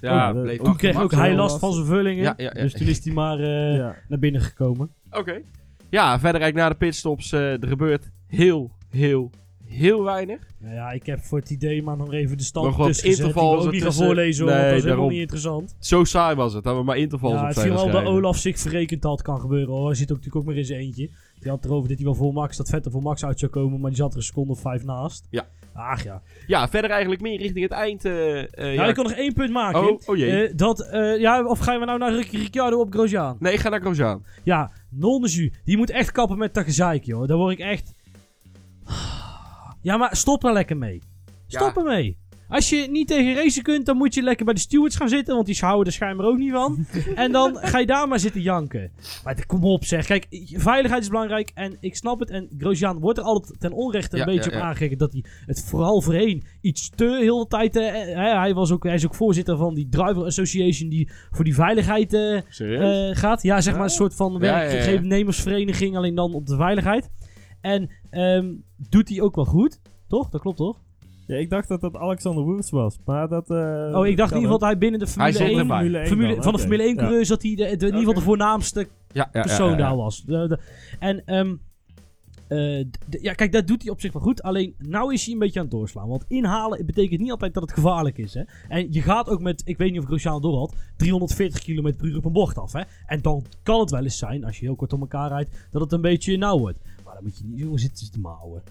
Ja, Oh, bleef toen kreeg ook hij last van zijn vullingen. Ja, ja, ja. Dus toen is hij maar eh, ja. naar binnen gekomen. Oké. Ja, verder eigenlijk na de pitstops, eh er gebeurt heel, heel, heel weinig. Nou ja, ik heb voor het idee maar nog even de stand Nog wat tussen gezet, intervals ook niet gaan voorlezen, hoor, Nee, want dat is helemaal niet interessant. Zo saai was het, dat we maar intervals Ja, op het zijn bij schrijven. Olaf zich verrekend had, kan gebeuren hoor. Hij zit ook natuurlijk ook maar in zijn eentje. Die had erover dat hij wel voor Max, dat Vettel voor Max uit zou komen, maar die zat er een seconde of vijf naast. Ja. Ach ja. Ja, verder eigenlijk meer richting het eind. eh, eh, Nou, ja. ik kon nog één punt maken. Oh, oh jee. Eh, dat, ja, of gaan we nou naar Ric- Ricciardo op Grosjean? Nee, ik ga naar Grosjean. Ja, non die moet echt kappen met dat gezeik, joh. Daar word ik echt... Ja, maar stop er lekker mee. Stop Ja. ermee. Als je niet tegen racen kunt, dan moet je lekker bij de stewards gaan zitten, want die houden er schijnbaar ook niet van. en dan ga je daar maar zitten janken. Maar kom op zeg. Kijk, veiligheid is belangrijk en ik snap het. En Grosjean wordt er altijd ten onrechte een Ja, beetje ja, op ja. aangegeven dat hij het vooral voorheen iets te heel de tijd... eh, eh, hij, was ook, hij is ook voorzitter van die Driver Association die voor die veiligheid... eh, Serieus? eh, gaat. Ja, zeg maar een soort van Ja, ja, ja. werkgenemersvereniging, alleen dan op de veiligheid. En ehm, doet hij ook wel goed, toch? Dat klopt toch? Ja, ik dacht dat dat Alexander Wurz was, maar dat... eh, oh, ik dacht in ieder geval dat hij binnen de Formule zit 1... erbij. Formule 1 Formule, dan, van de. Formule 1 Ja. coureurs dat hij de, de- in ieder geval de voornaamste ja, ja, ja, persoon ja, ja. daar was. De- de- en ehm, eh, d- ja, kijk, dat doet hij op zich wel goed. Alleen, nou is hij een beetje aan het doorslaan. Want inhalen betekent niet altijd dat het gevaarlijk is. Hè? En je gaat ook met, ik weet niet of Grosjean het door had, 340 km per uur op een bocht af. Hè? En dan kan het wel eens zijn, als je heel kort om elkaar rijdt, dat het een beetje nauw wordt. Maar dan moet je niet zo zitten te mouwen.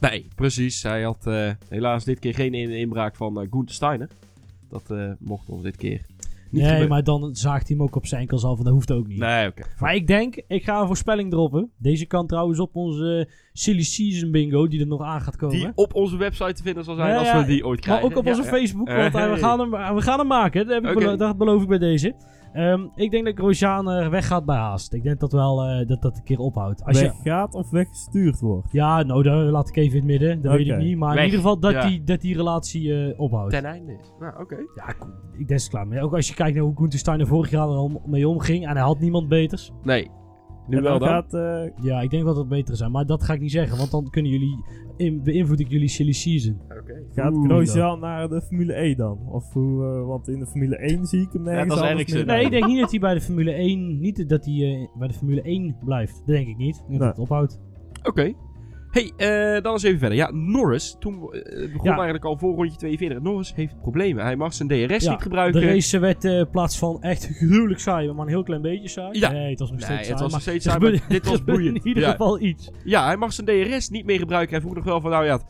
Nee, precies. Hij had eh, helaas dit keer geen in- inbraak van uh, Gunther Steiner. Dat eh, mocht ons dit keer niet nee, gebeuren. maar dan zaagt hij hem ook op zijn enkels af en dat hoeft ook niet. Nee, oké. Maar ik denk, ik ga een voorspelling droppen. Deze kan trouwens op onze Silly Season bingo, die er nog aan gaat komen. Die op onze website te vinden zal zijn Ja, als ja, we die ooit Maar krijgen. ook op onze ja. Facebook, want we, gaan hem, we gaan hem maken. Dat, heb ik belo- dat beloof ik bij deze. Ehm, ik denk dat Grosjean eh, weggaat bij Haast. Ik denk dat wel eh, dat dat een keer ophoudt. Als je, Weggaat of weggestuurd wordt. ja, nou, dat laat ik even in het midden. Dat weet ik niet. Maar Weg. in ieder geval dat, Ja. die, dat die relatie eh, ophoudt. Ten einde is. Nou, oké. Ja, ik ben er klaar mee. Ook als je kijkt naar hoe Gunther Steiner vorig jaar er al mee omging. En hij had niemand beters. Nee. Nu wel dan gaat... eh, Ja, ik denk dat het betere zijn. Maar dat ga ik niet zeggen. Want dan kunnen jullie... In, beïnvloed ik jullie silly season. Oké. Gaat Oeh, Grosjean naar de Formule E dan? Of hoe, eh, want in de Formule 1 zie ik hem nergens dat is Nee, ik denk niet dat hij bij de Formule 1... Niet dat hij eh, bij de Formule 1 blijft. Dat denk ik niet. Ik denk Nee. dat het ophoudt. Oké. Hey, eh, dan eens even verder. Ja, Norris, toen eh, begon Ja. eigenlijk al voor rondje 42. Norris heeft problemen. Hij mag zijn DRS Ja, niet gebruiken. De race werd eh, plaats van echt gruwelijk saai, maar een heel klein beetje saai. Ja. Nee, het was nog steeds Nee, het saai. was nog steeds saai, maar dit was boeiend. in ieder geval iets. Ja, hij mag zijn DRS niet meer gebruiken. Hij vroeg nog wel van, nou ja,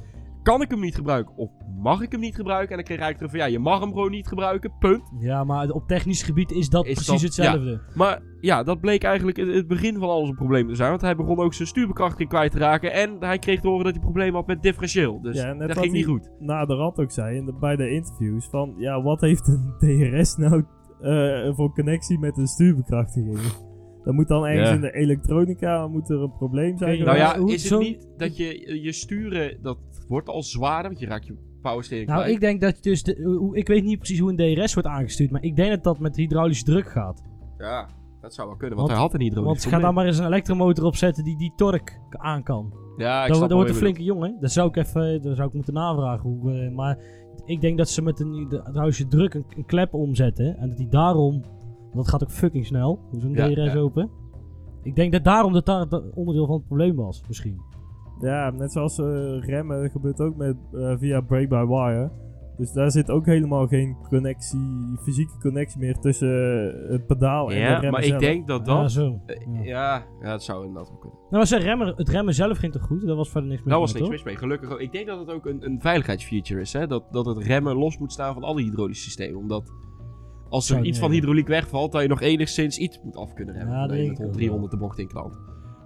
kan ik hem niet gebruiken of mag ik hem niet gebruiken? En dan kreeg eigenlijk terug van, ja, je mag hem gewoon niet gebruiken, punt. Ja, maar op technisch gebied is dat Is precies dat- hetzelfde. Maar ja, dat bleek eigenlijk het- het begin van alles een probleem te zijn. Want hij begon ook zijn stuurbekrachtiging kwijt te raken. En hij kreeg te horen dat hij problemen had met differentieel. Dus Ja, dat ging niet goed. Na de rand ook zei in de, bij de interviews van... Ja, wat heeft een DRS nou eh, voor connectie met een stuurbekrachtiging? Dat moet dan ergens Ja. in de elektronica moet er een probleem zijn. Nou geweest. ja, hoe is het niet dat je je sturen, dat wordt al zwaarder, want je raakt je powersteering Nou, kwijt. ik denk dat dus... De, hoe- ik weet niet precies hoe een DRS wordt aangestuurd, maar ik denk dat dat met hydraulische druk gaat. Ja, dat zou wel kunnen, want, Want- hij had een hydraulisch Want ga daar maar eens een elektromotor op zetten die die torque aan kan. Ja, ik Dat, snap dat wordt een wat je flinke jongen. Dat zou ik even dat zou ik moeten navragen. Hoe, eh, maar ik denk dat ze met een hydraulische druk een, een klep omzetten. En dat die daarom... want Dat gaat ook fucking snel. Hoe zo'n Ja, DRS ja. open. Ik denk dat daarom dat daar het onderdeel van het probleem was. Misschien. Ja, net zoals eh, remmen gebeurt ook met, eh, via brake-by-wire. Dus daar zit ook helemaal geen connectie, fysieke connectie meer tussen eh, het pedaal en de Ja, remmen maar ik zelf. denk dat Ja, dat... zo. Ja. ja, ja, dat zou inderdaad wel kunnen. Nou, maar remmen, het remmen zelf ging toch goed? Dat was verder niks meer Daar was mee, niks mis mee, gelukkig ook. Ik denk dat het ook een, een veiligheidsfeature is, hè. Dat, dat het remmen los moet staan van alle hydraulische systemen. Omdat als er iets niet van hydrauliek wegvalt, dat je nog enigszins iets moet af kunnen remmen. Ja, Ja, met ik ook 300 de bocht in klant.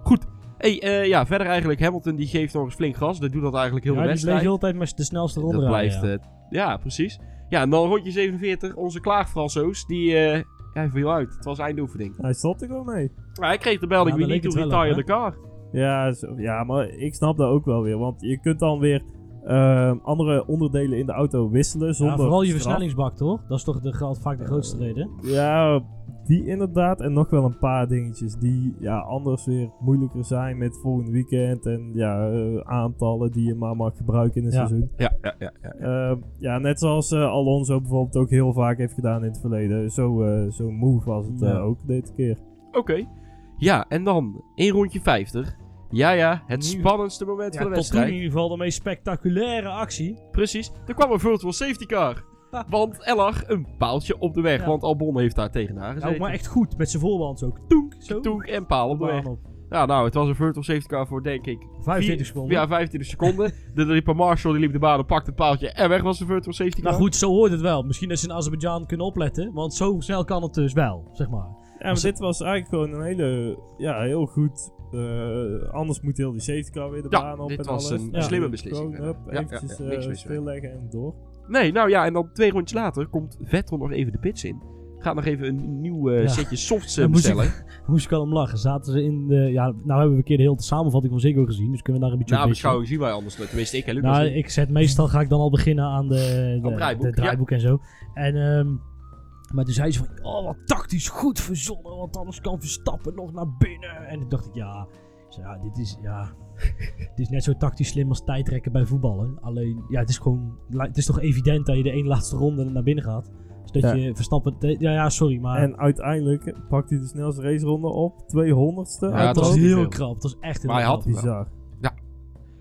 Goed. Hey, eh, ja, verder eigenlijk Hamilton die geeft nog eens flink gas. Dat doet dat eigenlijk heel Ja, de die bleef wedstrijd. de hele tijd met de snelste ronde Dat blijft, ja. eh, ja, precies. Ja, en dan rondje 47, onze klaagfransoos, die ja, hij viel uit. Het was eindoefening. Hij stopt er gewoon mee. Maar hij kreeg de melding, Ja, we daar need to retire op, the car. Ja, zo- ja, maar ik snap dat ook wel weer. Want je kunt dan weer Ehm, andere onderdelen in de auto wisselen Ja, zonder vooral je straf. versnellingsbak, toch? Dat is toch de, vaak de grootste reden? Ja, die inderdaad. En nog wel een paar dingetjes die ja, anders weer moeilijker zijn met volgend weekend. En ja, eh, aantallen die je maar mag gebruiken in een Ja. seizoen. Ja, ja, ja. ja. Ehm, ja, net zoals eh, Alonso bijvoorbeeld ook heel vaak heeft gedaan in het verleden. Zo, eh, zo move was het Ja. eh, ook deze keer. Oké. Ja, en dan in rondje 50. Ja, ja, het Nu- spannendste moment Ja, van de tot toen in wedstrijd. ieder geval de meest spectaculaire actie. Precies. Er kwam een virtual safety car. Want er lag een paaltje op de weg. Ja. Want Albon heeft daar tegenaan Ja, gezeten. ook maar echt goed, met zijn voorband ook. Toenk, zo. Toek en paal op de weg. Baan op. Ja, nou, het was een virtual safety car voor, denk ik, 25 vier- seconden. Ja, 25 seconden. de liep Marshall, die liep de baan op, pakte het paaltje en weg was de virtual safety car. Nou goed, zo hoort het wel. Misschien dat ze in Azerbeidzjan kunnen opletten, want zo snel kan het dus wel, zeg maar. Ja, maar dit was eigenlijk gewoon een hele, ja, heel goed. Eh, anders moet heel die safety car weer de Ja, baan op dit en was alles. een Ja. slimme beslissing, Gewoon, ja. hup, eventjes eh, stilleggen en door. Nee, nou ja, en dan twee rondjes later komt Vettel nog even de pits in. Gaat nog even een nieuw eh, Ja. setje softs eh, Daar moest bestellen. ik, moest ik al om lachen. Zaten ze in de... Ja, nou hebben we een keer de hele samenvatting van Ziggo gezien, dus kunnen we daar een beetje Na op beschouwing zien wij anders. Tenminste, ik en Lucas Nou, ik zet meestal ga ik dan al beginnen aan de, de, het draaiboek, de draaiboek en zo. En, ehm, maar toen zei ze van, oh wat tactisch goed verzonnen, want anders kan Verstappen nog naar binnen. En toen dacht ik, ja, ik zei, ja dit is, ja, dit is net zo tactisch slim als tijdrekken bij voetballen. Alleen, ja, het is gewoon, het is toch evident dat je de één laatste ronde naar binnen gaat. Dus dat Ja. je Verstappen, ja, ja, sorry, maar En uiteindelijk pakt hij de snelste raceronde op 200ste. Ja, het dat was heel veel. krap. Het was echt heel Maar hij had. Bizar.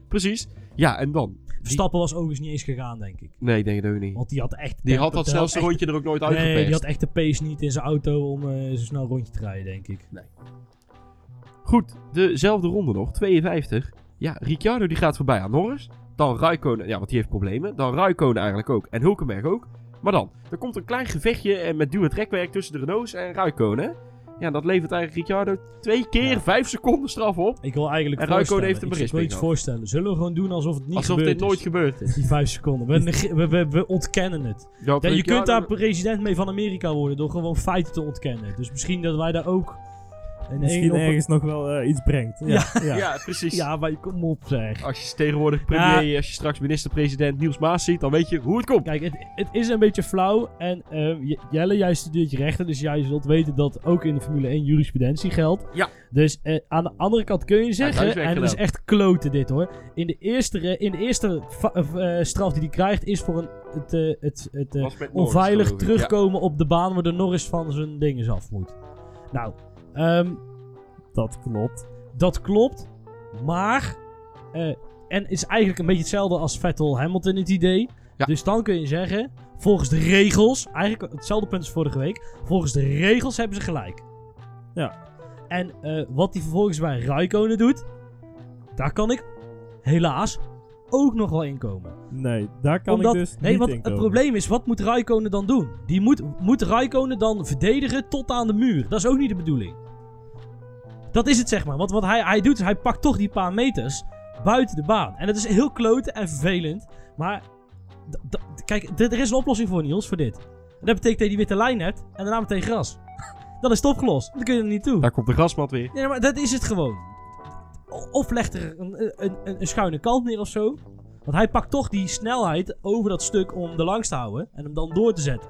Precies. Ja, en dan? Verstappen was overigens niet eens gegaan, denk ik. Nee, ik denk het ook niet. Want die had echt... Die had dat snelste echt- rondje er ook nooit Nee, die uitgepest. had echt de pace niet in zijn auto om eh, zo snel een rondje te rijden, denk ik. Goed, dezelfde ronde nog, 52. Ja, Ricciardo die gaat voorbij aan Norris. Dan Raikkonen, ja, want die heeft problemen. Dan Raikkonen eigenlijk ook. En Hulkenberg ook. Maar dan, er komt een klein gevechtje en met duw- en trekwerk tussen de Renaults en Raikkonen. Ja, dat levert eigenlijk Ricciardo twee keer Ja. vijf seconden straf op. Ik wil eigenlijk En voorstellen, heeft een ik- ik wil iets voorstellen. Zullen we gewoon doen alsof het niet Alsof gebeurd dit nooit is? gebeurd is. Die vijf seconden. We, we, we, we ontkennen het. Ja, je kunt daar president mee van Amerika worden door gewoon feiten te ontkennen. Dus misschien dat wij daar ook... Een Misschien ergens nog wel eh, iets brengt. Ja, ja. Ja, precies. Ja, maar kom op zeg. Als je tegenwoordig premier, als je straks minister-president Niels Maas ziet, dan weet je hoe het komt. Kijk, het, het is een beetje flauw. En eh, J- Jelle, jij studeert je rechten. Dus jij zult weten dat ook in de Formule 1 jurisprudentie geldt. Ja. Dus eh, aan de andere kant kun je zeggen... en het is echt kloten dit hoor. In de eerste, in de eerste eh, straf die hij krijgt... is voor een, het, het, het Norris, onveilig terugkomen op de baan... waar de Norris van zijn dinges af moet. Nou, ehm, Dat klopt. dat klopt. Maar... eh, en is eigenlijk een beetje hetzelfde als Vettel-Hamilton het idee. Ja. Dus dan kun je zeggen, volgens de regels, eigenlijk hetzelfde punt als vorige week, volgens de regels hebben ze gelijk. Ja. En eh, wat hij vervolgens bij Raikkonen doet, daar kan ik helaas ook nog wel inkomen. Nee, daar kan Omdat, ik dus nee, niet want het probleem is, wat moet Raikkonen dan doen? Die moet, moet Raikkonen dan verdedigen tot aan de muur. Dat is ook niet de bedoeling. Dat is het zeg maar. Want wat hij, hij doet, is hij pakt toch die paar meters buiten de baan. En dat is heel kloten en vervelend. Maar kijk, er is een oplossing voor Niels, voor dit. En dat betekent dat je die witte lijn hebt en daarna meteen gras. Dan is het opgelost. Dan kun je er niet toe. Daar komt de grasmat weer. Nee, maar dat is het gewoon. Of legt er een, een, een, een schuine kant neer of zo. Want hij pakt toch die snelheid over dat stuk om er langs te houden. En hem dan door te zetten.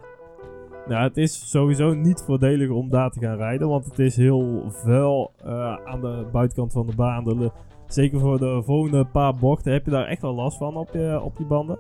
Nou, het is sowieso niet voordelig om daar te gaan rijden, want het is heel vuil eh, aan de buitenkant van de baan. De zeker voor de volgende paar bochten heb je daar echt wel last van op je, op je banden.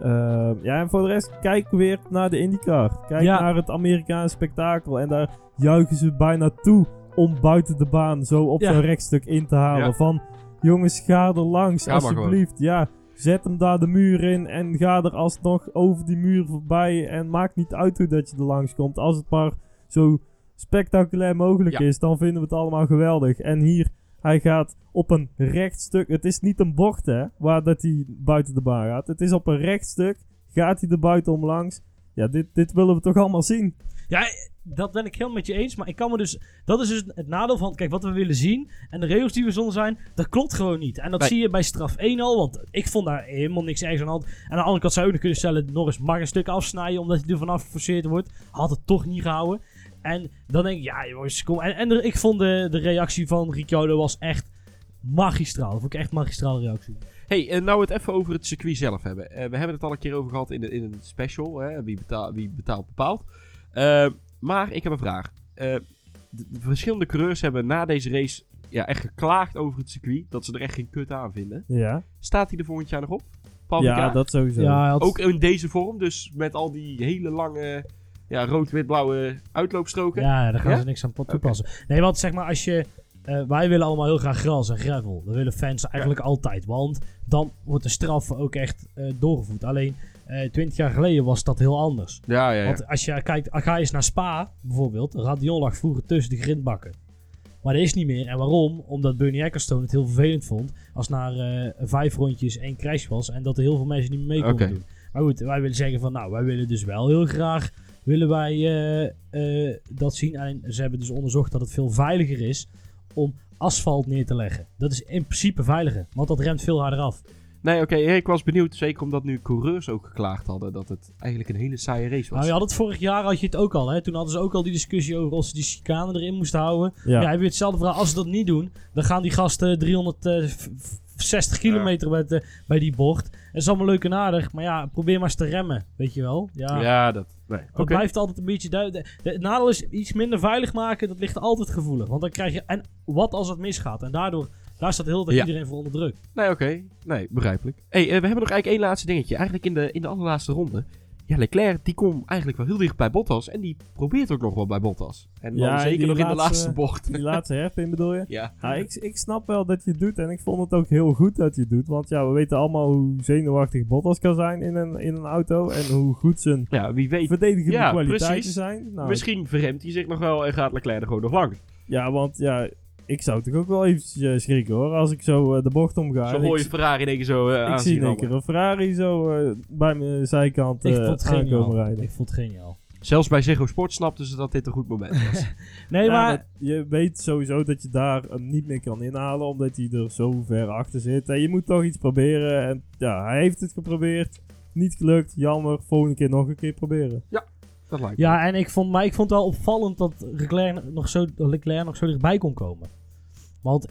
Ehm, ja, en voor de rest, kijk weer naar de IndyCar. Kijk Ja. naar het Amerikaanse spektakel. En daar juichen ze bijna toe om buiten de baan zo op zo'n rechtstuk in te halen. Van, jongens, ga er langs, Ga alsjeblieft. Ja, zet hem daar de muur in en ga er alsnog over die muur voorbij. En maakt niet uit hoe dat je er langs komt. Als het maar zo spectaculair mogelijk Ja. is, dan vinden we het allemaal geweldig. En hier, hij gaat op een rechtstuk. Het is niet een bocht, hè, waar dat hij buiten de baan gaat. Het is op een rechtstuk. Gaat hij er buitenom langs. Ja, dit, dit willen we toch allemaal zien. Ja, dat ben ik helemaal met je eens. Maar ik kan me dus. Dat is dus het nadeel van. Kijk, wat we willen zien. En de regels die we zonder zijn. Dat klopt gewoon niet. En dat Nee. zie je bij straf 1 al. Want ik vond daar helemaal niks ergens aan de hand. En aan de andere kant zou je ook nog kunnen stellen. Norris mag een stuk afsnijden. Omdat hij er vanaf geforceerd wordt. Had het toch niet gehouden. En dan denk ik. Ja, jongens, kom. En, en er- ik vond de, de reactie van Ricciardo was echt. magistraal. Dat vond ik echt magistrale reactie. Hey, en nou het even over het circuit zelf hebben. Eh, we hebben het al een keer over gehad in, de, in een special. Hè? Wie, betaalt, wie betaalt bepaalt. Eh, maar ik heb een vraag. Eh, de, de verschillende coureurs hebben na deze race ja, echt geklaagd over het circuit. Dat ze er echt geen kut aan vinden. Ja, Staat hij er volgend jaar nog op? Paul ja dat sowieso. Ja, had- Ook in deze vorm, dus met al die hele lange ja, rood-wit-blauwe uitloopstroken. Ja, daar gaan Ja? ze niks aan toepassen. Nee, want zeg maar, als je... eh, wij willen allemaal heel graag gras en gravel. Dat willen fans eigenlijk altijd. Want dan wordt de straf ook echt eh, doorgevoerd. Alleen, eh 20 jaar geleden was dat heel anders. Ja, ja, ja. Want als je kijkt, ga eens naar Spa bijvoorbeeld. Radion lag vroeger tussen de grindbakken. Maar dat is niet meer. En waarom? Omdat Bernie Ecclestone het heel vervelend vond. Als na eh, vijf rondjes één crash was. En dat er heel veel mensen niet meer mee konden doen. Maar goed, wij willen zeggen van nou, wij willen dus wel heel graag willen wij eh, dat zien. En ze hebben dus onderzocht dat het veel veiliger is om asfalt neer te leggen. Dat is in principe veiliger, want dat remt veel harder af. Nee, oké, ik was benieuwd, zeker omdat nu coureurs ook geklaagd hadden dat het eigenlijk een hele saaie race was. Nou, je had het vorig jaar had je het ook al. Hè? Toen hadden ze ook al die discussie over of ze die chicane erin moesten houden. Ja, Ja. heb je hetzelfde verhaal. Als ze dat niet doen, dan gaan die gasten 360 kilometer bij, de- bij die bocht. Dat is allemaal leuk en aardig, maar ja, probeer maar eens te remmen, weet je wel. Ja, ja, dat... Nee, oké. Dat blijft altijd een beetje duidelijk. Het nadeel is iets minder veilig maken, dat ligt altijd gevoelig. Want dan krijg je, en wat als het misgaat? En daardoor, daar staat heel tijd Ja. iedereen voor onder druk. Nee, oké. Nee, begrijpelijk. hey, eh, we hebben nog eigenlijk één laatste dingetje. Eigenlijk in de, in de allerlaatste ronde. Ja, Leclerc, die komt eigenlijk wel heel dicht bij Bottas. En die probeert ook nog wel bij Bottas. En dan Ja, zeker nog in de laatste- bocht. Die laatste herpin bedoel je? ja. Ja, ik, ik snap wel dat je het doet en ik vond het ook heel goed dat je het doet. Want ja, we weten allemaal hoe zenuwachtig Bottas kan zijn in een, in een auto. En hoe goed zijn ja, wie weet. verdedigende Ja, kwaliteiten precies. zijn. Nou, Misschien verremt hij zich nog wel en gaat Leclerc er gewoon nog langs. Ja, want ja, ik zou toch ook wel eventjes eh, schrikken hoor. Als ik zo eh, de bocht omga. Zo en hoor ik, je Ferrari in één keer zo eh ik zie in één rammen. keer een Ferrari zo eh, bij mijn zijkant ik eh vond het aankomen rijden. Ik vond het geniaal. Zelfs bij Ziggo Sport snapten ze dat dit een goed moment was. Nee, Ja, maar je weet sowieso dat je daar hem niet meer kan inhalen, omdat hij er zo ver achter zit. En je moet toch iets proberen. En ja, hij heeft het geprobeerd. Niet gelukt, jammer. Volgende keer nog een keer proberen. Dat lijkt me. Ja, en ik vond, maar ik vond het wel opvallend dat Leclerc nog zo, Leclerc nog zo dichtbij kon komen. Want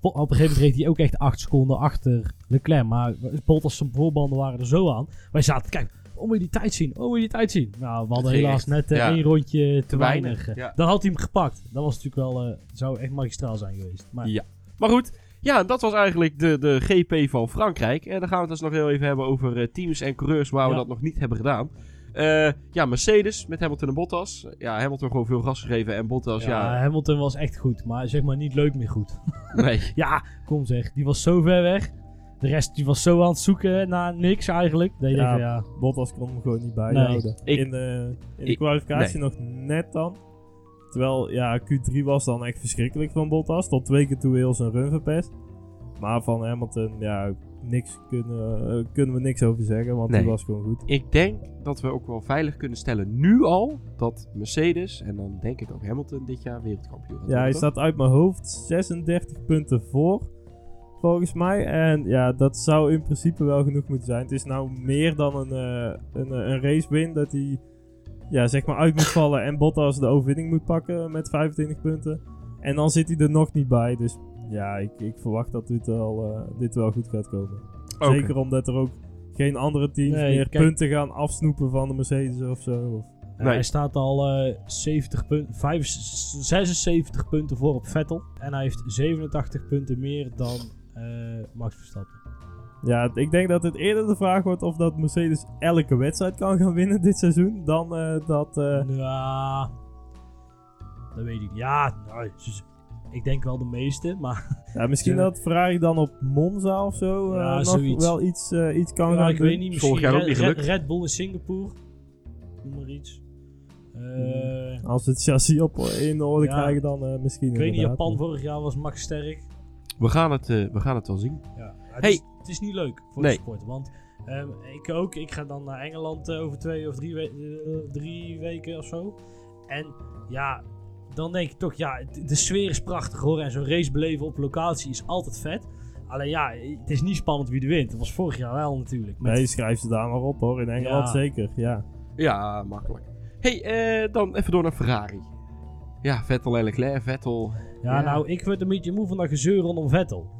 op een gegeven moment reed hij ook echt 8 seconden achter Leclerc. Maar Bottas zijn voorbanden waren er zo aan. Wij zaten, kijk, oh moet je die tijd zien? Oh moet je die tijd zien? Nou, we hadden helaas echt, net eh, ja. één rondje te, Te weinig. weinig, ja. Dan had hij hem gepakt. Dat was natuurlijk wel, eh, zou echt magistraal zijn geweest. Maar Ja. Maar goed, ja, dat was eigenlijk de, de GP van Frankrijk. En dan gaan we het dus nog heel even hebben over eh, teams en coureurs waar we dat nog niet hebben gedaan. Eh, ja, Mercedes met Hamilton en Bottas. Ja, Hamilton gewoon veel gas gegeven en Bottas, ja, ja, Hamilton was echt goed. Maar zeg maar niet leuk meer goed. nee. Ja, kom zeg. Die was zo ver weg. De rest die was zo aan het zoeken naar niks eigenlijk. Dat je Ja. denkt, ja, Bottas kon hem gewoon niet bijhouden. Ik- in de, in de ik- kwalificatie nog net dan. Terwijl, ja, Q3 was dan echt verschrikkelijk van Bottas. Tot twee keer toe heel zijn run verpest. Maar van Hamilton, ja, niks kunnen, eh, kunnen we niks over zeggen, want Nee. die was gewoon goed. Ik denk dat we ook wel veilig kunnen stellen nu al dat Mercedes en dan denk ik ook Hamilton dit jaar wereldkampioen gaat Ja, hij toch? staat uit mijn hoofd 36 punten voor, volgens mij. En ja, dat zou in principe wel genoeg moeten zijn. Het is nou meer dan een, eh, een, eh, een race win dat hij ja, zeg maar uit moet vallen en Bottas de overwinning moet pakken met 25 punten. En dan zit hij er nog niet bij. Dus ja, ik, ik verwacht dat dit wel, eh, dit wel goed gaat komen. Zeker omdat er ook geen andere teams Nee, meer kijk- punten gaan afsnoepen van de Mercedes of zo. Of, Nee. Hij staat al eh 70 punten, 75, 76 punten voor op Vettel. En hij heeft 87 punten meer dan eh, Max Verstappen. Ja, ik denk dat het eerder de vraag wordt of dat Mercedes elke wedstrijd kan gaan winnen dit seizoen. Dan eh, dat. eh, Ja, dat weet ik niet. Ja, nou, ik denk wel de meeste, maar ja, misschien dat Ferrari dan op Monza of zo eh, Ja, nog zoiets. wel iets, eh, iets kan ja, gaan ik doen. weet niet. Misschien Vorig jaar ook Red, niet Red, gelukt. Red Bull in Singapore. Noem maar iets. Eh, Als we het chassis op in orde Ja. krijgen, dan eh, misschien. ik weet niet. Japan vorig jaar was Max sterk. We gaan het, eh, we gaan het wel zien. Ja. Het, Hey. is, het is niet leuk voor Nee. de sport. Want ehm, ik ook, ik ga dan naar Engeland over twee of drie, we- drie weken of zo. En ja, dan denk ik toch, ja, de sfeer is prachtig hoor. En zo'n race beleven op locatie is altijd vet. Alleen ja, het is niet spannend wie er wint. Dat was vorig jaar wel natuurlijk. Met- Nee, schrijf ze daar maar op hoor. In Engeland Ja. zeker. Ja. Ja, makkelijk. hey, eh, dan even door naar Ferrari. Ja, Vettel en Leclerc. Vettel. ja, ja. nou, ik word een beetje moe van dat gezeur rondom Vettel.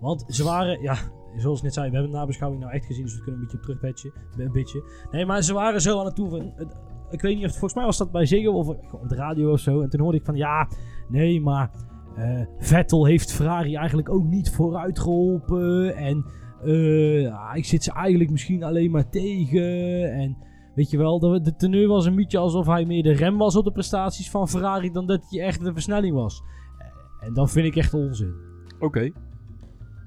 Want ze waren, ja, zoals ik net zei, we hebben de nabeschouwing nou echt gezien, dus we kunnen een beetje op terugpatchen. Een beetje. Nee, maar ze waren zo aan het eh, ik weet niet of, volgens mij was dat bij Ziggo of op de radio of zo. En toen hoorde ik van, ja, nee, maar eh, Vettel heeft Ferrari eigenlijk ook niet vooruit geholpen. En eh, ja, ik zit ze eigenlijk misschien alleen maar tegen. En weet je wel, de, de teneur was een beetje alsof hij meer de rem was op de prestaties van Ferrari dan dat hij echt de versnelling was. En dat vind ik echt onzin. Oké.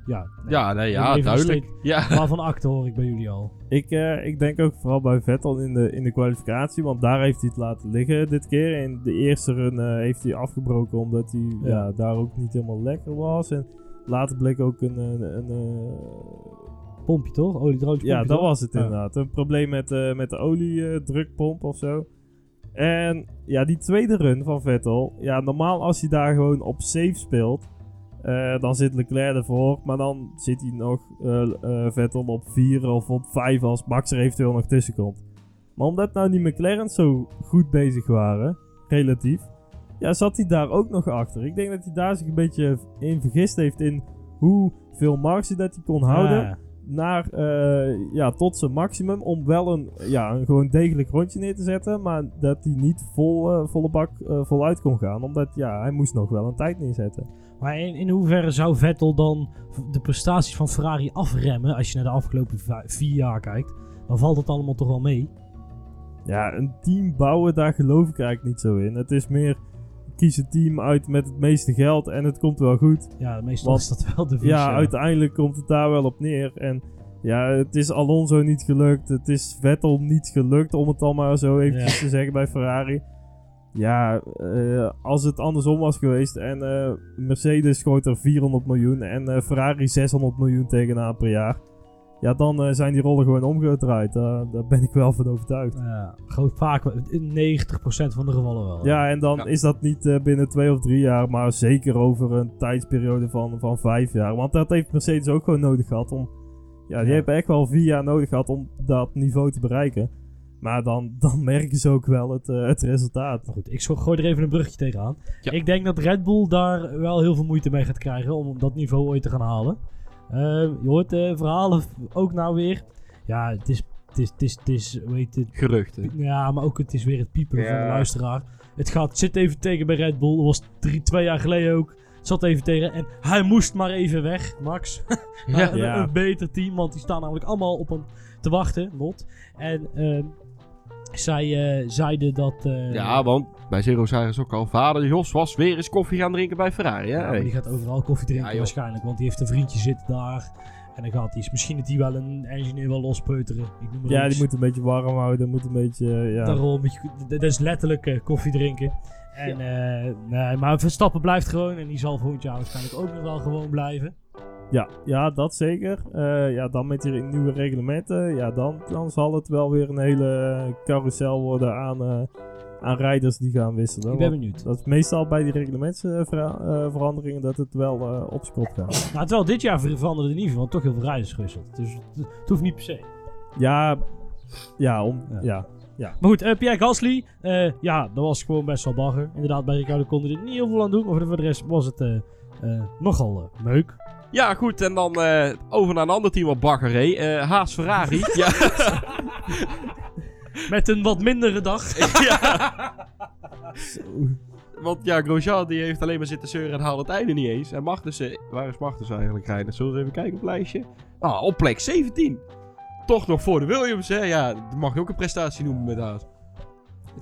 Ja, nee. Ja, nee, ja, Even duidelijk. Ja. Maar van acte hoor ik bij jullie al. Ik, eh, ik denk ook vooral bij Vettel in de, in de kwalificatie, want daar heeft hij het laten liggen dit keer. In de eerste run eh, heeft hij afgebroken omdat hij Ja. ja. daar ook niet helemaal lekker was. En later bleek ook een... een, een, eh, Pompje toch? Olie hydraulisch ja, dat toch? was het Ja. inderdaad. Een probleem met, eh, met de oliedrukpomp of zo. En ja, die tweede run van Vettel. Ja, normaal als hij daar gewoon op safe speelt. Eh, dan zit Leclerc ervoor. Maar dan zit hij nog eh, eh, Vettel op 4 of op 5 als Max er eventueel nog tussen komt. Maar omdat nou die McLaren's zo goed bezig waren, relatief. Ja, zat hij daar ook nog achter. Ik denk dat hij daar zich een beetje in vergist heeft in hoeveel marge dat hij kon houden Ja. Naar, eh, ja, tot zijn maximum. Om wel een, ja, een gewoon degelijk rondje neer te zetten. Maar dat hij niet vol, eh, volle bak eh, voluit kon gaan. Omdat ja, hij moest nog wel een tijd neerzetten. Maar in, in hoeverre zou Vettel dan de prestaties van Ferrari afremmen als je naar de afgelopen vi- vier jaar kijkt? Dan valt het allemaal toch wel mee. Ja, een team bouwen, daar geloof ik eigenlijk niet zo in. Het is meer, kies een team uit met het meeste geld en het komt wel goed. Ja, meestal Want- is dat wel de visie. Ja, uiteindelijk komt het daar wel op neer. En ja, het is Alonso niet gelukt. Het is Vettel niet gelukt, om het dan maar zo eventjes Ja. te zeggen bij Ferrari. Ja, eh, als het andersom was geweest en eh, Mercedes gooit er 400 miljoen en eh, Ferrari 600 miljoen tegenaan per jaar. Ja, dan eh, zijn die rollen gewoon omgedraaid. Daar daar ben ik wel van overtuigd. Ja, groot vaak, in 90% van de gevallen wel. Ja, en dan Ja. is dat niet eh, binnen twee of drie jaar, maar zeker over een tijdsperiode van, van vijf jaar. Want dat heeft Mercedes ook gewoon nodig gehad om... Ja, die Ja. hebben echt wel vier jaar nodig gehad om dat niveau te bereiken. Maar dan, dan merken ze ook wel het, eh, het resultaat. Maar goed, ik zo- gooi er even een brugje tegenaan. Ja. Ik denk dat Red Bull daar wel heel veel moeite mee gaat krijgen om dat niveau ooit te gaan halen. Eh, je hoort de verhalen ook nou weer. Ja, het is, het is, het is, het is hoe heet het? Geruchten. Ja, maar ook het is weer het piepen van de luisteraar. Het gaat, zit even tegen bij Red Bull. Dat was drie, twee jaar geleden ook. Zat even tegen. En hij moest maar even weg, Max. Ja. een, Ja. een beter team, want die staan namelijk allemaal op hem te wachten, Lot. En ehm, zij eh, zeiden dat... eh, Ja, want bij Zero ze ook al. Vader Jos was weer eens koffie gaan drinken bij Ferrari. Hè? Ja, maar die gaat overal koffie drinken Ja, waarschijnlijk, want die heeft een vriendje zitten daar. En dan gaat hij, misschien dat hij wel een engineer wel lospeuteren. Ik noem maar Ja, iets. die moet een beetje warm houden. Moet een beetje, eh, ja. Daarom, een beetje- dat is letterlijk eh, koffie drinken. En, eh, nee, maar Verstappen blijft gewoon en die zal volgend jaar waarschijnlijk ook nog wel gewoon blijven. Ja, ja, dat zeker. Eh, ja, dan met die nieuwe reglementen. Ja, dan, dan zal het wel weer een hele carousel worden aan, eh, aan rijders die gaan wisselen. Ik ben benieuwd. dat is meestal bij die reglementsveranderingen dat het wel eh, op kop gaat. Nou, terwijl dit jaar ver- veranderde er niet veel, want toch heel veel rijders gewisseld. Dus het, het hoeft niet per se. Ja, ja, om, Ja. ja. Maar goed, eh, Pierre Gasly, eh, ja, dat was gewoon best wel bagger. Inderdaad, bij Ricardo konden er niet heel veel aan doen. Maar voor de rest was het eh, eh, nogal eh, meuk. Ja, goed. En dan eh, over naar een ander team op bagger reed. Eh, Haas Ferrari. ja. Met een wat mindere dag. Want ja, Grosjean die heeft alleen maar zitten zeuren en haalde het einde niet eens. En Magnussen, waar is Magnussen eigenlijk rijden? Zullen we even kijken op het lijstje? Ah, op plek 17. Toch nog voor de Williams, hè? Ja, dat mag je ook een prestatie noemen met Haas.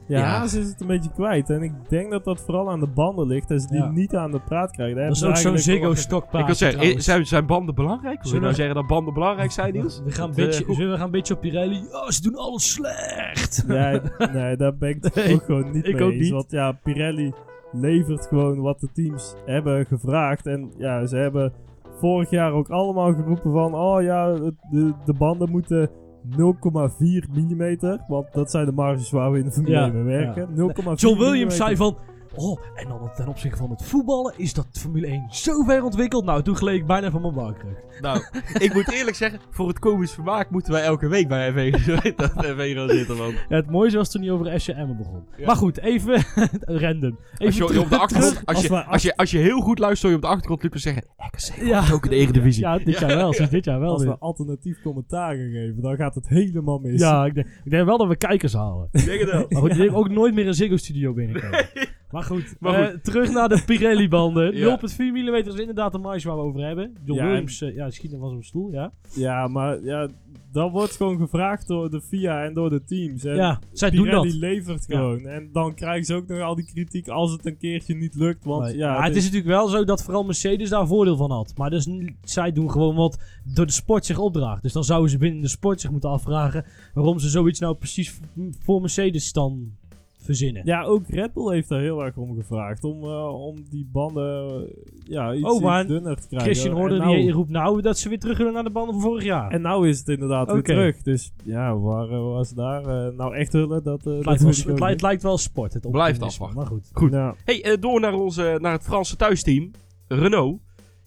Ja, Ja. Haas is het een beetje kwijt. En ik denk dat dat vooral aan de banden ligt. Dat ze die Ja. niet aan de praat krijgen. Daar Dat is ook ze zo'n Ziggo stokpaard. ik wil zeggen, zijn, zijn banden belangrijk? Zullen nou we- zeggen dat banden belangrijk zijn, Niels? We gaan een Dat, beetje, eh, zullen we gaan een beetje op Pirelli. Ja, ze doen alles slecht. Nee, nee, daar ben ik Nee, ook gewoon niet ik mee ook eens. niet. Want ja, Pirelli levert gewoon wat de teams hebben gevraagd. En ja, ze hebben vorig jaar ook allemaal geroepen van... Oh ja, de, de banden moeten 0,4 mm. Want dat zijn de marges waar we in de Ja, 1 mee werken. 0,4 John Williams zei van... Oh, en dan ten opzichte van het voetballen is dat Formule 1 zo ver ontwikkeld. Nou, toen gleed ik bijna van mijn buikrug. Nou, ik moet eerlijk zeggen, voor het komisch vermaak moeten wij elke week bij FV dat FV zitten, man. Ja, het mooiste was toen hij over SC Emmen begon. Ja. Maar goed, even random. Even Als je, terug- op de achtergrond, terug- als, je, als, je, als je heel goed luistert, hoor je op de achtergrond Lucas zeggen... RKC Ja. ook in de Eredivisie. Ja, dit jaar wel. Sinds dit jaar wel Als weer. we alternatief commentaar gaan geven, dan gaat het helemaal mis. Ja, ik denk, ik denk wel dat we kijkers halen. Ik denk het wel. Maar goed, die denk ik ook nooit meer een Ziggo Studio binnenkomen. Maar goed, Maar eh, terug naar de Pirelli-banden. Ja. 0,4 mm is inderdaad de marge waar we over hebben. John Ja, Williams, eh, ja, schiet was op een stoel, ja. Ja, maar ja, dat wordt gewoon gevraagd door de FIA en door de teams. En Ja, zij doen Pirelli dat. levert Ja. gewoon. En dan krijgen ze ook nog al die kritiek als het een keertje niet lukt. Want Nee. ja, Ja, het is natuurlijk wel zo dat vooral Mercedes daar voordeel van had. Maar dus, zij doen gewoon wat door de sport zich opdraagt. Dus dan zouden ze binnen de sport zich moeten afvragen waarom ze zoiets nou precies voor Mercedes dan verzinnen. Ja, ook Red Bull heeft daar heel erg om gevraagd. Om, eh, om die banden eh, ja, iets, Oh, maar iets dunner te krijgen. Christian En Horner nou- die roept nou dat ze weer terug willen naar de banden van vorig jaar. En nou is het inderdaad weer terug. Dus ja, waar eh, was daar nou echt hullen? Dat, het, dat lijkt wel, het, lijkt, lijkt sport. Het Blijft afwachten. Maar goed. Goed. Hey, door naar, onze, naar het Franse thuisteam. Renault.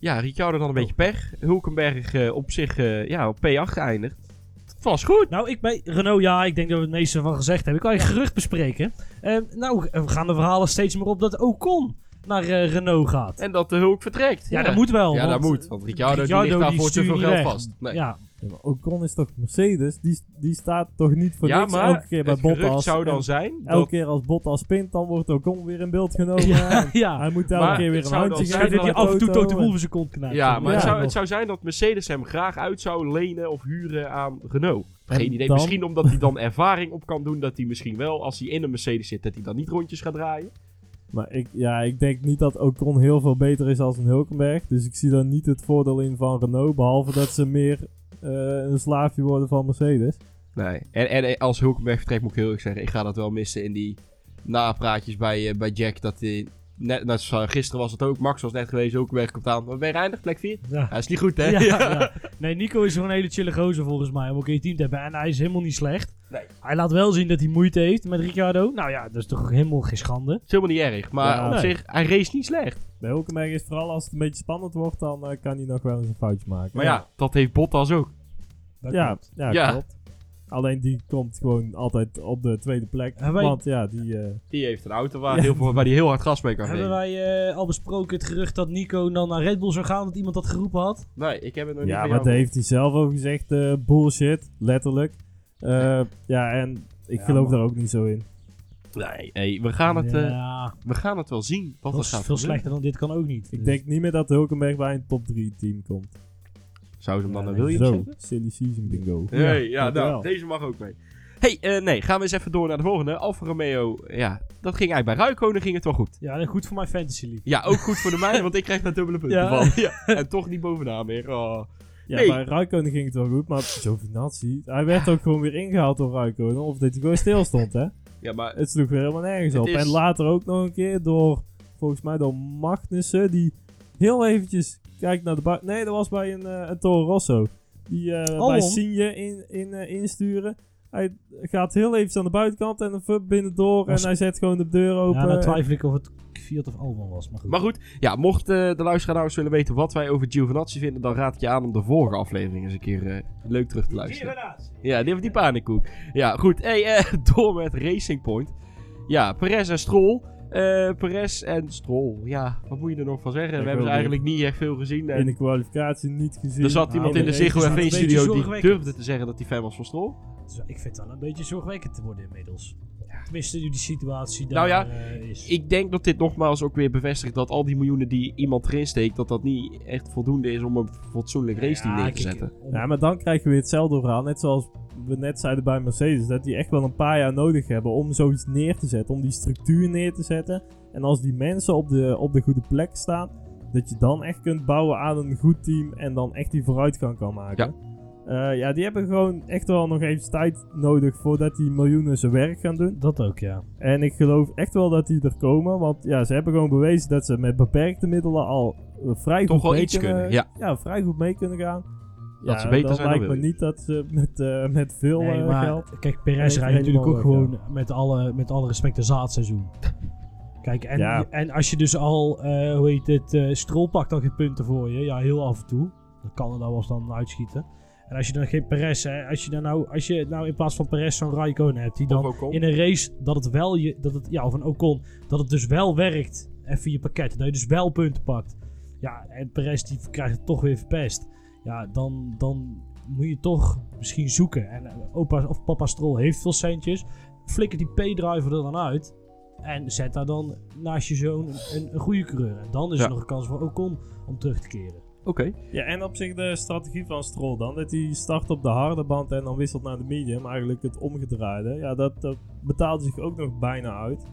Ja, Ricciardo dan een beetje pech. Hulkenberg eh, op zich eh, ja, op P8 geëindigd. Het was goed. Nou, ik bij Renault, ja, ik denk dat we het meeste van gezegd hebben. Ik wil je gerucht bespreken. Eh, nou, we gaan de verhalen steeds meer op dat Ocon naar eh, Renault gaat. En dat de Hulk vertrekt. ja, dat moet wel. Ja, dat want moet. Want Ricciardo, Ricciardo, die ligt daarvoor te veel geld vast. Nee. Ja, Ja, maar Ocon is toch Mercedes? Die, die staat toch niet voor Ja, niks maar elke keer bij Bottas. zou dan zijn Elke dat... keer als Bottas spint, dan wordt Ocon weer in beeld genomen. ja. Hij moet elke keer weer een handje geven dat hij af en toe de auto Toto en- Wolff zijn kont. Ja, maar het, zou, het zou zijn dat Mercedes hem graag uit zou lenen of huren aan Renault. En Geen idee. dan- Misschien omdat hij dan ervaring op kan doen. Dat hij misschien wel, als hij in een Mercedes zit, dat hij dan niet rondjes gaat draaien. Maar ik, ja, ik denk niet dat Ocon heel veel beter is als een Hulkenberg. Dus ik zie daar niet het voordeel in van Renault. Behalve dat ze meer een slaafje worden van Mercedes. Nee. En, en als Hulkenberg vertrekt, moet ik heel eerlijk zeggen, ik ga dat wel missen in die napraatjes bij, eh, bij Jack. Dat hij, net, net zoals gisteren was het ook, Max was net geweest, Hulkenberg komt aan. Waar ben je eindig? Plek 4? Ja. Ja, is niet goed, hè? Ja, ja. Nee, Nico is gewoon een hele chille gozer volgens mij om ook in je team te hebben. En hij is helemaal niet slecht. Nee. Hij laat wel zien dat hij moeite heeft met Ricciardo. Nou ja, dat is toch helemaal geen schande. is helemaal niet erg. Maar Ja. op Nee. zich, hij race niet slecht. Bij Hulkenberg is vooral als het een beetje spannend wordt, dan eh, kan hij nog wel eens een foutje maken. Maar ja, dat heeft Bottas ook. Dat ja, klopt. ja, Ja. klopt. Alleen die komt gewoon altijd op de tweede plek. Wij- Want ja, die... eh, Die heeft een auto waar, heel veel, waar hij heel hard gas mee kan Hebben wij eh, al besproken het gerucht dat Nico dan naar Red Bull zou gaan? Dat iemand dat geroepen had? Nee, ik heb het nog ja, niet van maar daar heeft hij zelf ook gezegd. eh, bullshit, letterlijk. Eh, ja, en ik Ja, geloof daar ook niet zo in. Nee, hey, we, gaan het, eh, ja, we gaan het wel zien. Wat veel, er gaat veel gebeuren. slechter dan dit kan ook niet. Ik Dus- denk niet meer dat Hulkenberg bij een top 3 team komt. Zou ze hem dan naar nee, Williams Zo, zetten? silly season bingo. Nee, ja, nou, deze mag ook mee. hey, eh, nee, gaan we eens even door naar de volgende. Alfa Romeo, ja, dat ging eigenlijk bij Ruikonen ging het wel goed. Ja, en goed voor mijn fantasy league. Ja, ook goed voor de mijne, want ik krijg daar dubbele punten Ja. van. Ja, en toch niet bovenaan meer. Oh. Ja, Nee. bij Raikkonen ging het wel goed, maar Giovinazzi, hij werd ook gewoon weer ingehaald door Raikkonen, of dat hij gewoon stil stond, hè. Ja, maar Het sloeg weer helemaal nergens Het op. is- En later ook nog een keer door, volgens mij door Magnussen, die heel eventjes kijkt naar de buiten. Nee, dat was bij een, eh een Toro Rosso. Die eh, bij? Sinje in, in, eh, insturen. Hij gaat heel eventjes aan de buitenkant en een fuck binnendoor. Was- En hij zet gewoon de deur open. Ja, dan twijfel ik of het Fiat of Albon was. Maar goed. Maar goed, ja, mocht eh, de luisteraar nou willen weten wat wij over Giovinazzi vinden, dan raad ik je aan om de vorige aflevering eens een keer eh, leuk terug te luisteren. Ja, die, die paniekkoek. Ja, goed. Hey, eh, door met Racing Point. Ja, Perez en Stroll. Eh Perez en Stroll. Ja, wat moet je er nog van zeggen? Ik We hebben ze eigenlijk niet echt veel gezien. En in de kwalificatie niet gezien. er zat iemand in de Ziggo is een F1 beetje studio die durfde te zeggen dat hij fan was van Stroll. Ik vind het wel een beetje zorgwekkend te worden inmiddels. Tenminste, nu die situatie daar Nou ja, eh, is. Ik denk dat dit nogmaals ook weer bevestigt dat al die miljoenen die iemand erin steekt, dat dat niet echt voldoende is om een fatsoenlijk race team Ja, neer te zetten. om- Ja, maar dan krijgen we weer hetzelfde verhaal. Net zoals we net zeiden bij Mercedes. Dat die echt wel een paar jaar nodig hebben om zoiets neer te zetten. Om die structuur neer te zetten. En als die mensen op de, op de goede plek staan. Dat je dan echt kunt bouwen aan een goed team. En dan echt die vooruitgang kan maken. Ja, ja die hebben gewoon echt wel nog even tijd nodig voordat die miljoenen zijn werk gaan doen. Dat ook, ja. En ik geloof echt wel dat die er komen. Want ja, ze hebben gewoon bewezen dat ze met beperkte middelen al eh, vrij Toch goed mee iets kunnen, kunnen, ja. vrij goed mee kunnen gaan. Dat ja, ze beter dan zijn dan lijkt me niet dat ze met, eh, met veel Nee, eh, maar geld... kijk, Perez rijdt natuurlijk ook gewoon met alle, met alle respect een zaadseizoen. Kijk, en, Ja. en als je dus al, eh, hoe heet het, eh Stroll pakt dan geen punten voor je. Ja, heel af en toe. Dan kan er dan wel eens dan uitschieten. En als je dan geen Perez, hè, als je dan nou, als je nou in plaats van Perez zo'n Raikkonen hebt, die dan in een race dat het wel je, dat het, ja, of een Ocon, dat het dus wel werkt, even je pakket, dat je dus wel punten pakt. Ja, en Perez die krijgt het toch weer verpest. Ja, dan, dan moet je toch misschien zoeken. En eh, opa of papa Stroll heeft veel centjes. Flikker die P-driver er dan uit. En zet daar dan naast je zoon een, een, goede coureur. En dan is Ja. er nog een kans voor Ocon om terug te keren. Oké. Ja, en op zich de strategie van Stroll dan. Dat hij start op de harde band en dan wisselt naar de medium. Eigenlijk het omgedraaide. Ja, dat, dat betaalde zich ook nog bijna uit.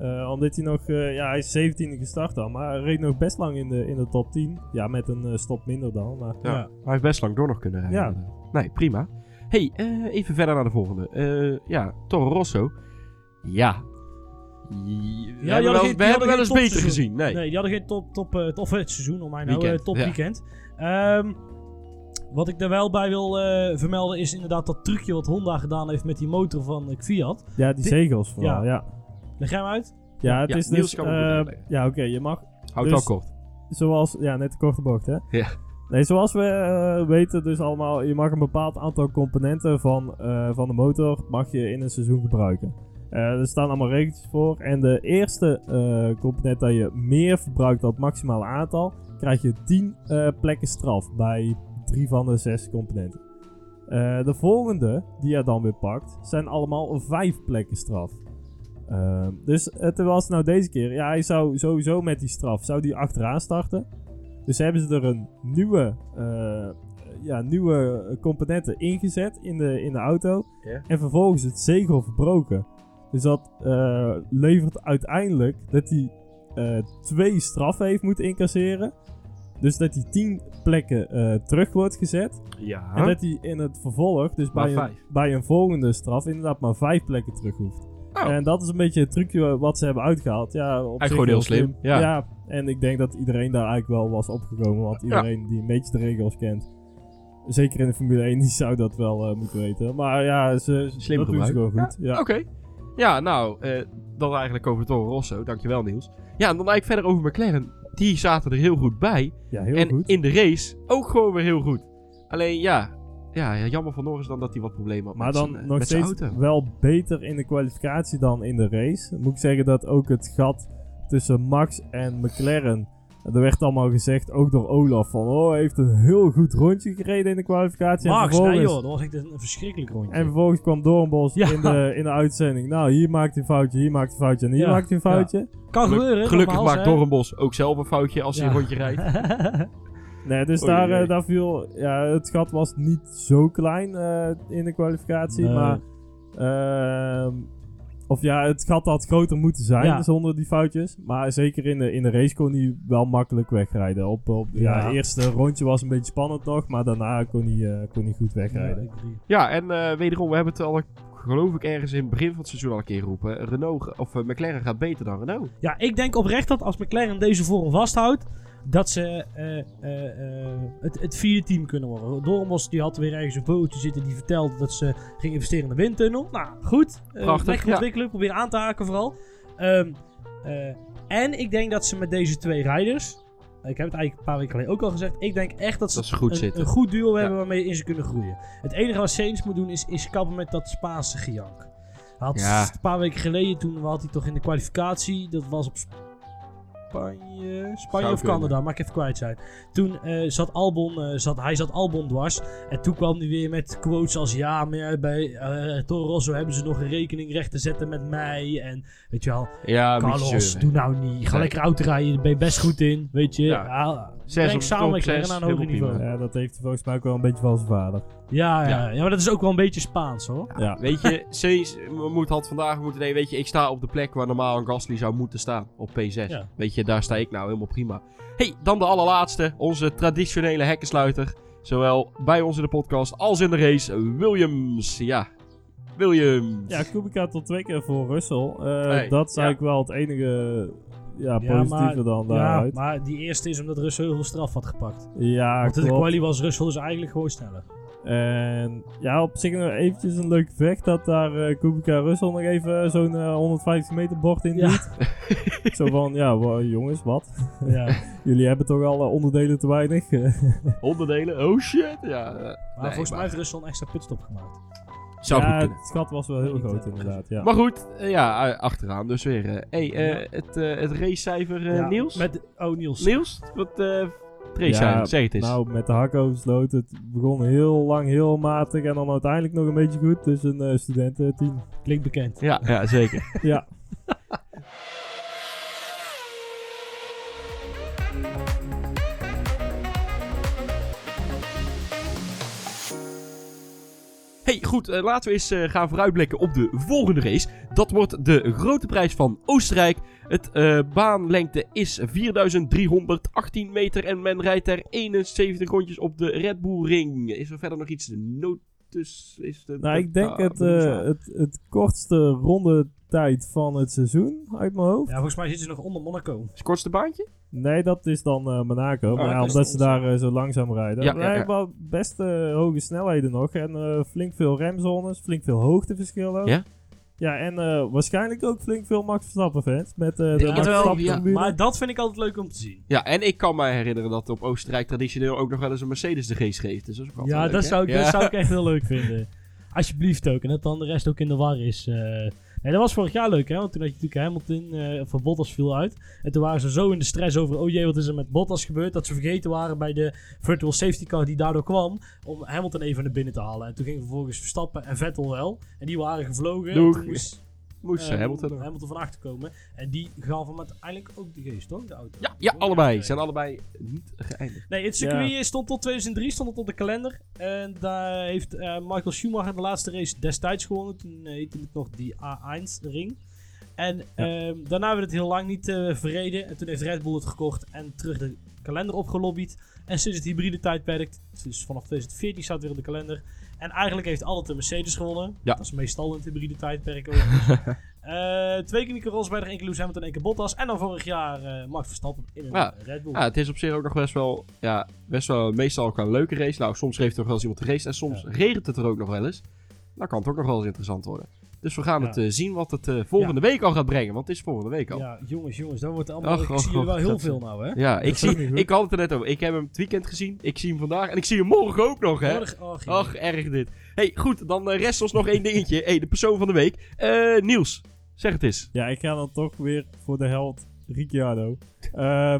Eh, omdat hij nog, eh, ja, hij is 17e gestart dan. Maar hij reed nog best lang in de, in de top 10. Ja, met een eh, stop minder dan. Maar Ja. Ja. Hij heeft best lang door nog kunnen rijden. Ja. Nee, prima. hey, eh, even verder naar de volgende. Eh, ja, Toro Rosso. Ja. We die hebben hadden wel, geen- we hebben wel eens beter gezien. Nee. Nee, die hadden geen top, top, of het seizoen, om mij nou, Weekend, top ja. weekend. Ehm, wat ik er wel bij wil eh, vermelden is inderdaad dat trucje wat Honda gedaan heeft met die motor van eh, Fiat. ja, die Dit- zegels vooral, ja. Leg jij hem uit? Ja, het Ja, is dus... eh, ja, oké, je mag Houd Dus- wel kort. zoals, ja, net de korte bocht, hè? Ja. Nee, zoals we eh, weten dus allemaal, je mag een bepaald aantal componenten van, eh, van de motor mag je in een seizoen gebruiken. Eh, er staan allemaal regeltjes voor. En de eerste eh, component dat je meer verbruikt dan het maximale aantal, krijg je 10 eh, plekken straf bij drie van de zes componenten. Eh, de volgende die je dan weer pakt, zijn allemaal vijf plekken straf. Eh, dus het was nou deze keer, ja, hij zou sowieso met die straf, zou die achteraan starten. Dus hebben ze er een nieuwe, eh, ja, nieuwe componenten ingezet in de, in de auto. En vervolgens het zegel verbroken. Dus dat eh, levert uiteindelijk dat hij eh, twee straffen heeft moeten incasseren. Dus dat hij tien plekken eh, terug wordt gezet. Ja. En dat hij in het vervolg, dus Maar bij een, bij een volgende straf, inderdaad maar vijf plekken terug hoeft. Oh. En dat is een beetje het trucje wat ze hebben uitgehaald. Ja, op zich gewoon heel slim, ja. en ik denk dat iedereen daar eigenlijk wel was opgekomen. Want iedereen die een beetje de regels kent, zeker in de Formule 1, die zou dat wel eh, moeten weten. Maar ja, ze, Slim dat doen ze gewoon goed. Ja. Oké. Ja, nou, eh, dan eigenlijk over Toro Rosso. Dankjewel, Niels. Ja, en dan eigenlijk verder over McLaren. Die zaten er heel goed bij. Ja, heel en goed. in de race ook gewoon weer heel goed. Alleen ja, ja, ja, jammer van Norris dan dat hij wat problemen had Maar met dan zijn, eh, nog met zijn steeds auto. wel beter in de kwalificatie dan in de race. Moet ik zeggen dat ook het gat tussen Max en McLaren. Er werd allemaal gezegd, ook door Olaf, van oh, hij heeft een heel goed rondje gereden in de kwalificatie. en, Max, nee joh, dat was echt een, verschrikkelijk rondje. en vervolgens kwam Doornbos Ja. in, de, in de uitzending. Nou, hier maakt hij een foutje, hier maakt hij een foutje en hier Ja. maakt hij een foutje. kan Geluk- gebeuren, Gelukkig nogmaals, maakt. Doornbos ook zelf een foutje als hij een rondje rijdt. Nee, dus Oei, daar, eh, oei. daar viel... Ja, het gat was niet zo klein eh, in de kwalificatie, Nee. maar... ehm, of ja, het gat had groter moeten zijn Ja. zonder die foutjes. Maar zeker in de, in de race kon hij wel makkelijk wegrijden. Op, op, ja. Ja. het eerste rondje was een beetje spannend nog, maar daarna kon hij, eh, kon hij goed wegrijden. Ja, en eh, wederom, we hebben het al, geloof ik, ergens in het begin van het seizoen al een keer geroepen. Renault, of McLaren gaat beter dan Renault. Ja, ik denk oprecht dat als McLaren deze vorm vasthoudt, dat ze eh, eh, eh, het, het vierde team kunnen worden. Dormos die had weer ergens een foto zitten die vertelde dat ze ging investeren in de windtunnel. Nou, goed. Prachtig, lekker ja. ontwikkelen, proberen aan te haken vooral. Ehm, eh, en ik denk dat ze met deze twee rijders, ik heb het eigenlijk een paar weken geleden ook al gezegd, ik denk echt dat ze, Dat ze goed een, goed duo Ja. hebben waarmee in ze kunnen groeien. Het enige wat Sainz moet doen is, is kappen met dat Spaanse gejank. Had Ja. Een paar weken geleden, toen had hij toch in de kwalificatie, dat was op Spanje, Spanje of kunnen. Canada, mag ik even kwijt zijn. Toen eh, zat Albon, eh, zat, hij zat Albon dwars. En toen kwam hij weer met quotes als, ja, maar bij eh Toro Rosso hebben ze nog een rekening recht te zetten met mij. En weet je wel, Ja, Carlos, doe nou niet. Ga Nee. lekker auto rijden, daar ben je best goed in, weet je. Ja. Zes op samen met zes, aan een hoger niveau. Ja, dat heeft volgens mij ook wel een beetje van zijn vader. Ja, ja, Ja. maar dat is ook wel een beetje Spaans hoor. Ja. Weet je, Sainz moet, had vandaag moeten denken, weet je, ik sta op de plek waar normaal een Gasly zou moeten staan, op P6. Ja. Weet je, daar sta ik nou helemaal prima. hey, dan de allerlaatste, onze traditionele hekkensluiter. Zowel bij ons in de podcast als in de race, Williams. Ja, Williams. Ja, Kubica tot twee keer voor Russell. Eh, Hey, dat is ja. eigenlijk wel het enige ja, Ja, positieve maar- dan Ja, daaruit. maar die eerste is omdat Russell heel veel straf had gepakt. Ja, Want in de klopt. quali was Russell dus eigenlijk gewoon sneller. En ja, op zich nog eventjes een leuk vecht dat daar eh Kubica Russell nog even zo'n eh, 150 meter bord in Ja. doet. Zo van, ja wa- jongens, wat? Ja. Jullie hebben toch al eh, onderdelen te weinig? Onderdelen, oh shit. Ja, eh, Maar nee, volgens mij heeft Rusland een extra pitstop gemaakt. Zou ja, goed kunnen. het gat was wel heel groot eh, inderdaad, ja. Maar goed, eh, ja, achteraan dus weer. eh hey, eh, Ja. het, eh het racecijfer eh, Ja, Niels? Met, oh, Niels. Niels? Wat eh racecijfer, Ja, zeg het eens. Nou, met de hak sloot. Het begon heel lang, heel matig en dan uiteindelijk nog een beetje goed. Dus een studententeam. Klinkt bekend. Ja, ja, zeker. Ja. Hey, goed, eh, laten we eens eh, gaan vooruitblikken op de volgende race. Dat wordt de grote prijs van Oostenrijk. Het eh, baanlengte is 4318 meter en men rijdt er 71 rondjes op de Red Bull Ring. Is er verder nog iets notus? Is de, Nou, ik denk het, eh, het, het kortste ronde tijd van het seizoen uit mijn hoofd. Ja, volgens mij zitten ze nog onder Monaco. Is het kortste baantje? Nee, dat is dan eh, Monaco. maar dat ja, is omdat ze daar eh, zo langzaam rijden. Ja, Ja, ja, ja. hebben wel best eh, hoge snelheden nog. En eh, flink veel remzones, flink veel hoogteverschil ook. Ja? Ja, en eh, waarschijnlijk ook flink veel Max Verstappen fans. Met eh, de Ja, Max wel. Maar dat vind ik altijd leuk om te zien. Ja, en ik kan me herinneren dat op Oostenrijk traditioneel ook nog wel eens een Mercedes de race geeft. Dus dat is ook altijd Ja, leuk, dat hè? zou, ik, Ja. dat zou ik echt heel leuk vinden. Alsjeblieft ook. En dat dan de rest ook in de war is. Nee, dat was vorig jaar leuk, hè? Want toen had je natuurlijk Hamilton, eh of Bottas viel uit. En toen waren ze zo in de stress over, oh jee, wat is er met Bottas gebeurd? Dat ze vergeten waren bij de virtual safety car die daardoor kwam, om Hamilton even naar binnen te halen. En toen gingen vervolgens Verstappen en Vettel wel. En die waren gevlogen. Doeg. En toen moest, Moest eh, Hamilton. van achter komen. En die gaf hem uiteindelijk ook de geest, toch? De auto. Ja, ja, allebei. Zijn allebei niet geëindigd. Nee, het circuit stond tot 2003 stond het op de kalender. En daar heeft eh, Michael Schumacher de laatste race destijds gewonnen. Toen heette het nog die A1-ring. En ehm, daarna werd het heel lang niet eh, verreden. En toen heeft Red Bull het gekocht en terug de kalender opgelobbyd. En sinds het hybride tijdperk, dus vanaf 2014 staat weer op de kalender. En eigenlijk heeft altijd de Mercedes gewonnen. Ja. Dat is meestal in het hybride tijdperk ook. Eh, twee keer Nico Rosberg, één keer Lewis Hamilton, één keer Bottas. En dan vorig jaar eh, Max Verstappen in een Ja. Red Bull. Ja, het is op zich ook nog best wel, ja, best wel meestal ook een leuke race. Nou, soms heeft er nog wel eens iemand geraced en soms Ja. regent het er ook nog wel eens. Dan kan het ook nog wel eens interessant worden. Dus we gaan Ja. het eh, zien wat het eh, volgende week al gaat brengen, want het is volgende week al. Ja, Ja, jongens, jongens, dat wordt allemaal. Och, ik och, zie jullie wel och, heel veel nou, hè? ik, ook niet zie, ik had het er net over. Ik heb hem het weekend gezien, ik zie hem vandaag en ik zie hem morgen ook nog, hè. Morgen- Och, joh. Ach, erg dit. hey, goed, dan eh, rest ons nog één dingetje. hey, de persoon van de week. Eh, Niels, zeg het eens. Ja, ik ga dan toch weer voor de held Ricciardo. Eh,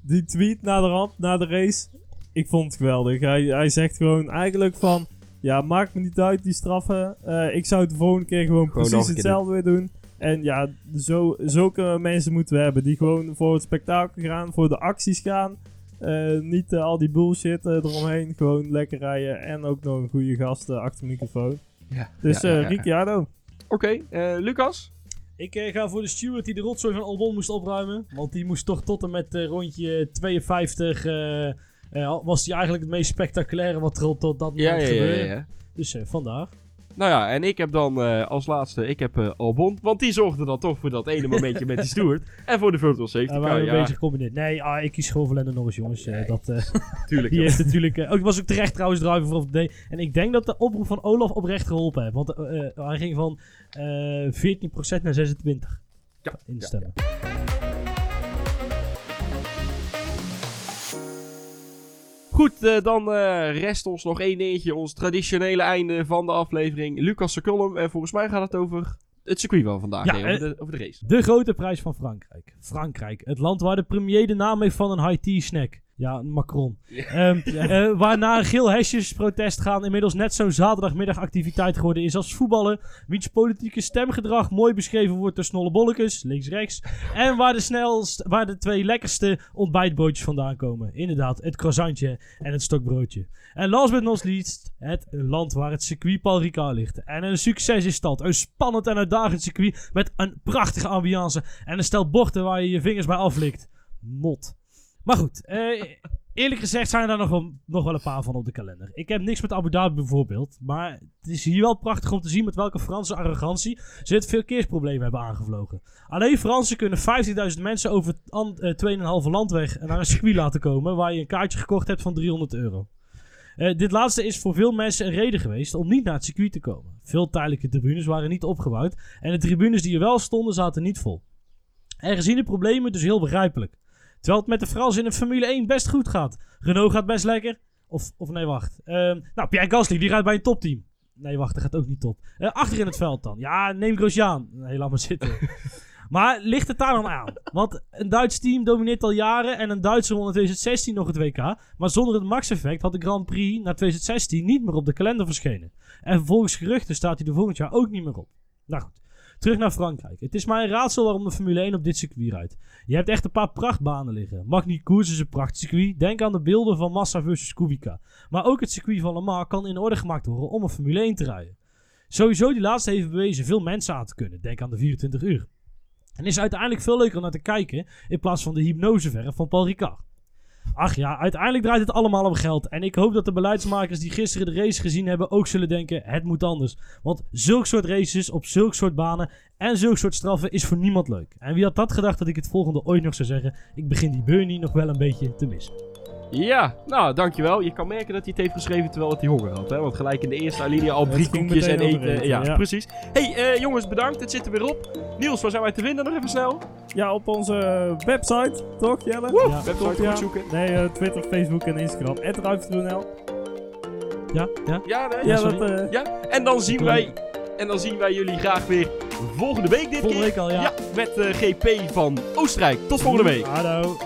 die tweet na de, rand, na de race, ik vond het geweldig. Hij, hij zegt gewoon eigenlijk van, ja, maakt me niet uit die straffen. Eh, ik zou het de volgende keer gewoon, precies hetzelfde weer doen. En ja, zo, zulke mensen moeten we hebben die gewoon voor het spektakel gaan, voor de acties gaan. Eh, niet eh, al die bullshit eromheen, gewoon lekker rijden en ook nog een goede gast achter de microfoon. Ja, Dus ja, ja, eh, ja. Ricciardo. Oké, eh, Lucas? Ik eh, ga voor de steward die de rotzooi van Albon moest opruimen. Want die moest toch tot en met eh, rondje 52. Was die eigenlijk het meest spectaculaire wat er op tot dat moment Ja, ja, ja, gebeurde. ja, ja. Dus eh, vandaar. Nou ja, en ik heb dan eh, als laatste, ik heb eh, Albon. Want die zorgde dan toch voor dat ene momentje met die steward. En voor de virtual safety En car. waren we Ja, bezig gecombineerd. Nee, ah, ik kies gewoon voor Lando Norris, jongens. Nee. dat, tuurlijk. die ja. heeft natuurlijk... ook, was ook terecht trouwens driver voor day. En ik denk dat de oproep van Olaf oprecht geholpen heeft. Want hij ging van eh 14% naar 26%. Ja, instemmen. Goed, eh, dan eh, rest ons nog één dingetje. Ons traditionele einde van de aflevering. Lucas Seculum. En volgens mij gaat het over het circuit van vandaag. Ja, nee, over, eh, de, over de race. De grote prijs van Frankrijk. Frankrijk, het land waar de premier de naam heeft van een high-tea snack. Ja, Macron. Ehm, eh, waarna een geel hesjesprotest gaan inmiddels net zo'n zaterdagmiddagactiviteit geworden is als voetballen. Wiens politieke stemgedrag mooi beschreven wordt door snollebollekes, links-rechts. En waar de, snelst, waar de twee lekkerste ontbijtbroodjes vandaan komen. Inderdaad, het croissantje en het stokbroodje. En last but not least, het land waar het circuit Paul Ricard ligt. En een succes is dat. Een spannend en uitdagend circuit met een prachtige ambiance en een stel bochten waar je je vingers bij aflikt. Mot. Maar goed, eh, eerlijk gezegd zijn er daar nog wel, nog wel een paar van op de kalender. Ik heb niks met Abu Dhabi bijvoorbeeld, maar het is hier wel prachtig om te zien met welke Franse arrogantie ze het verkeersprobleem hebben aangevlogen. Alleen Fransen kunnen 15.000 mensen over an- eh, 2,5 landweg naar een circuit laten komen waar je een kaartje gekocht hebt van 300 euro. Eh, dit laatste is voor veel mensen een reden geweest om niet naar het circuit te komen. Veel tijdelijke tribunes waren niet opgebouwd en de tribunes die er wel stonden zaten niet vol. Er gezien de problemen dus heel begrijpelijk. Terwijl het met de Frans in de Formule 1 best goed gaat. Renault gaat best lekker. Of, of nee, wacht. Ehm, nou, Pierre Gasly, die rijdt bij een topteam. Nee, wacht, dat gaat ook niet top. Eh, achter in het veld dan. Ja, neem Grosjean. Nee, laat maar zitten. maar ligt het daar dan aan? Want een Duits team domineert al jaren en een Duitser won in 2016 nog het WK. Maar zonder het max-effect had de Grand Prix na 2016 niet meer op de kalender verschenen. En volgens geruchten staat hij er volgend jaar ook niet meer op. Nou goed. Terug naar Frankrijk. Het is maar een raadsel waarom de Formule 1 op dit circuit rijdt. Je hebt echt een paar prachtbanen liggen. Magny Cours is een prachtcircuit. Denk aan de beelden van Massa versus Kubica. Maar ook het circuit van Le Mans kan in orde gemaakt worden om een Formule 1 te rijden. Sowieso die laatste heeft bewezen veel mensen aan te kunnen. Denk aan de 24 uur. En is uiteindelijk veel leuker om naar te kijken in plaats van de hypnoseverf van Paul Ricard. Ach ja, uiteindelijk draait het allemaal om geld. En ik hoop dat de beleidsmakers die gisteren de race gezien hebben ook zullen denken: het moet anders. Want zulk soort races op zulk soort banen en zulk soort straffen is voor niemand leuk. En wie had dat gedacht dat ik het volgende ooit nog zou zeggen? Ik begin die Bernie nog wel een beetje te missen. Ja, nou, dankjewel. Je kan merken dat hij het heeft geschreven terwijl hij honger had. Hè? Want gelijk in de eerste alinea al drie Het koekjes en eten. Ja, ja. precies. hey, eh, jongens, bedankt. Het zit er weer op. Niels, waar zijn wij te vinden? Nog even snel. Ja, op onze website, toch Jelle? Woe, ja, website toch, goed ja. zoeken. Nee, eh, Twitter, Facebook en Instagram. @ruift.nl. Ja, ja. Ja, nee. Ja, dat, eh, Ja, en dan zien wij, en dan zien wij jullie graag weer volgende week dit Volgende keer. week al, ja. Ja, met de GP van Oostenrijk. Tot volgende week. Hallo.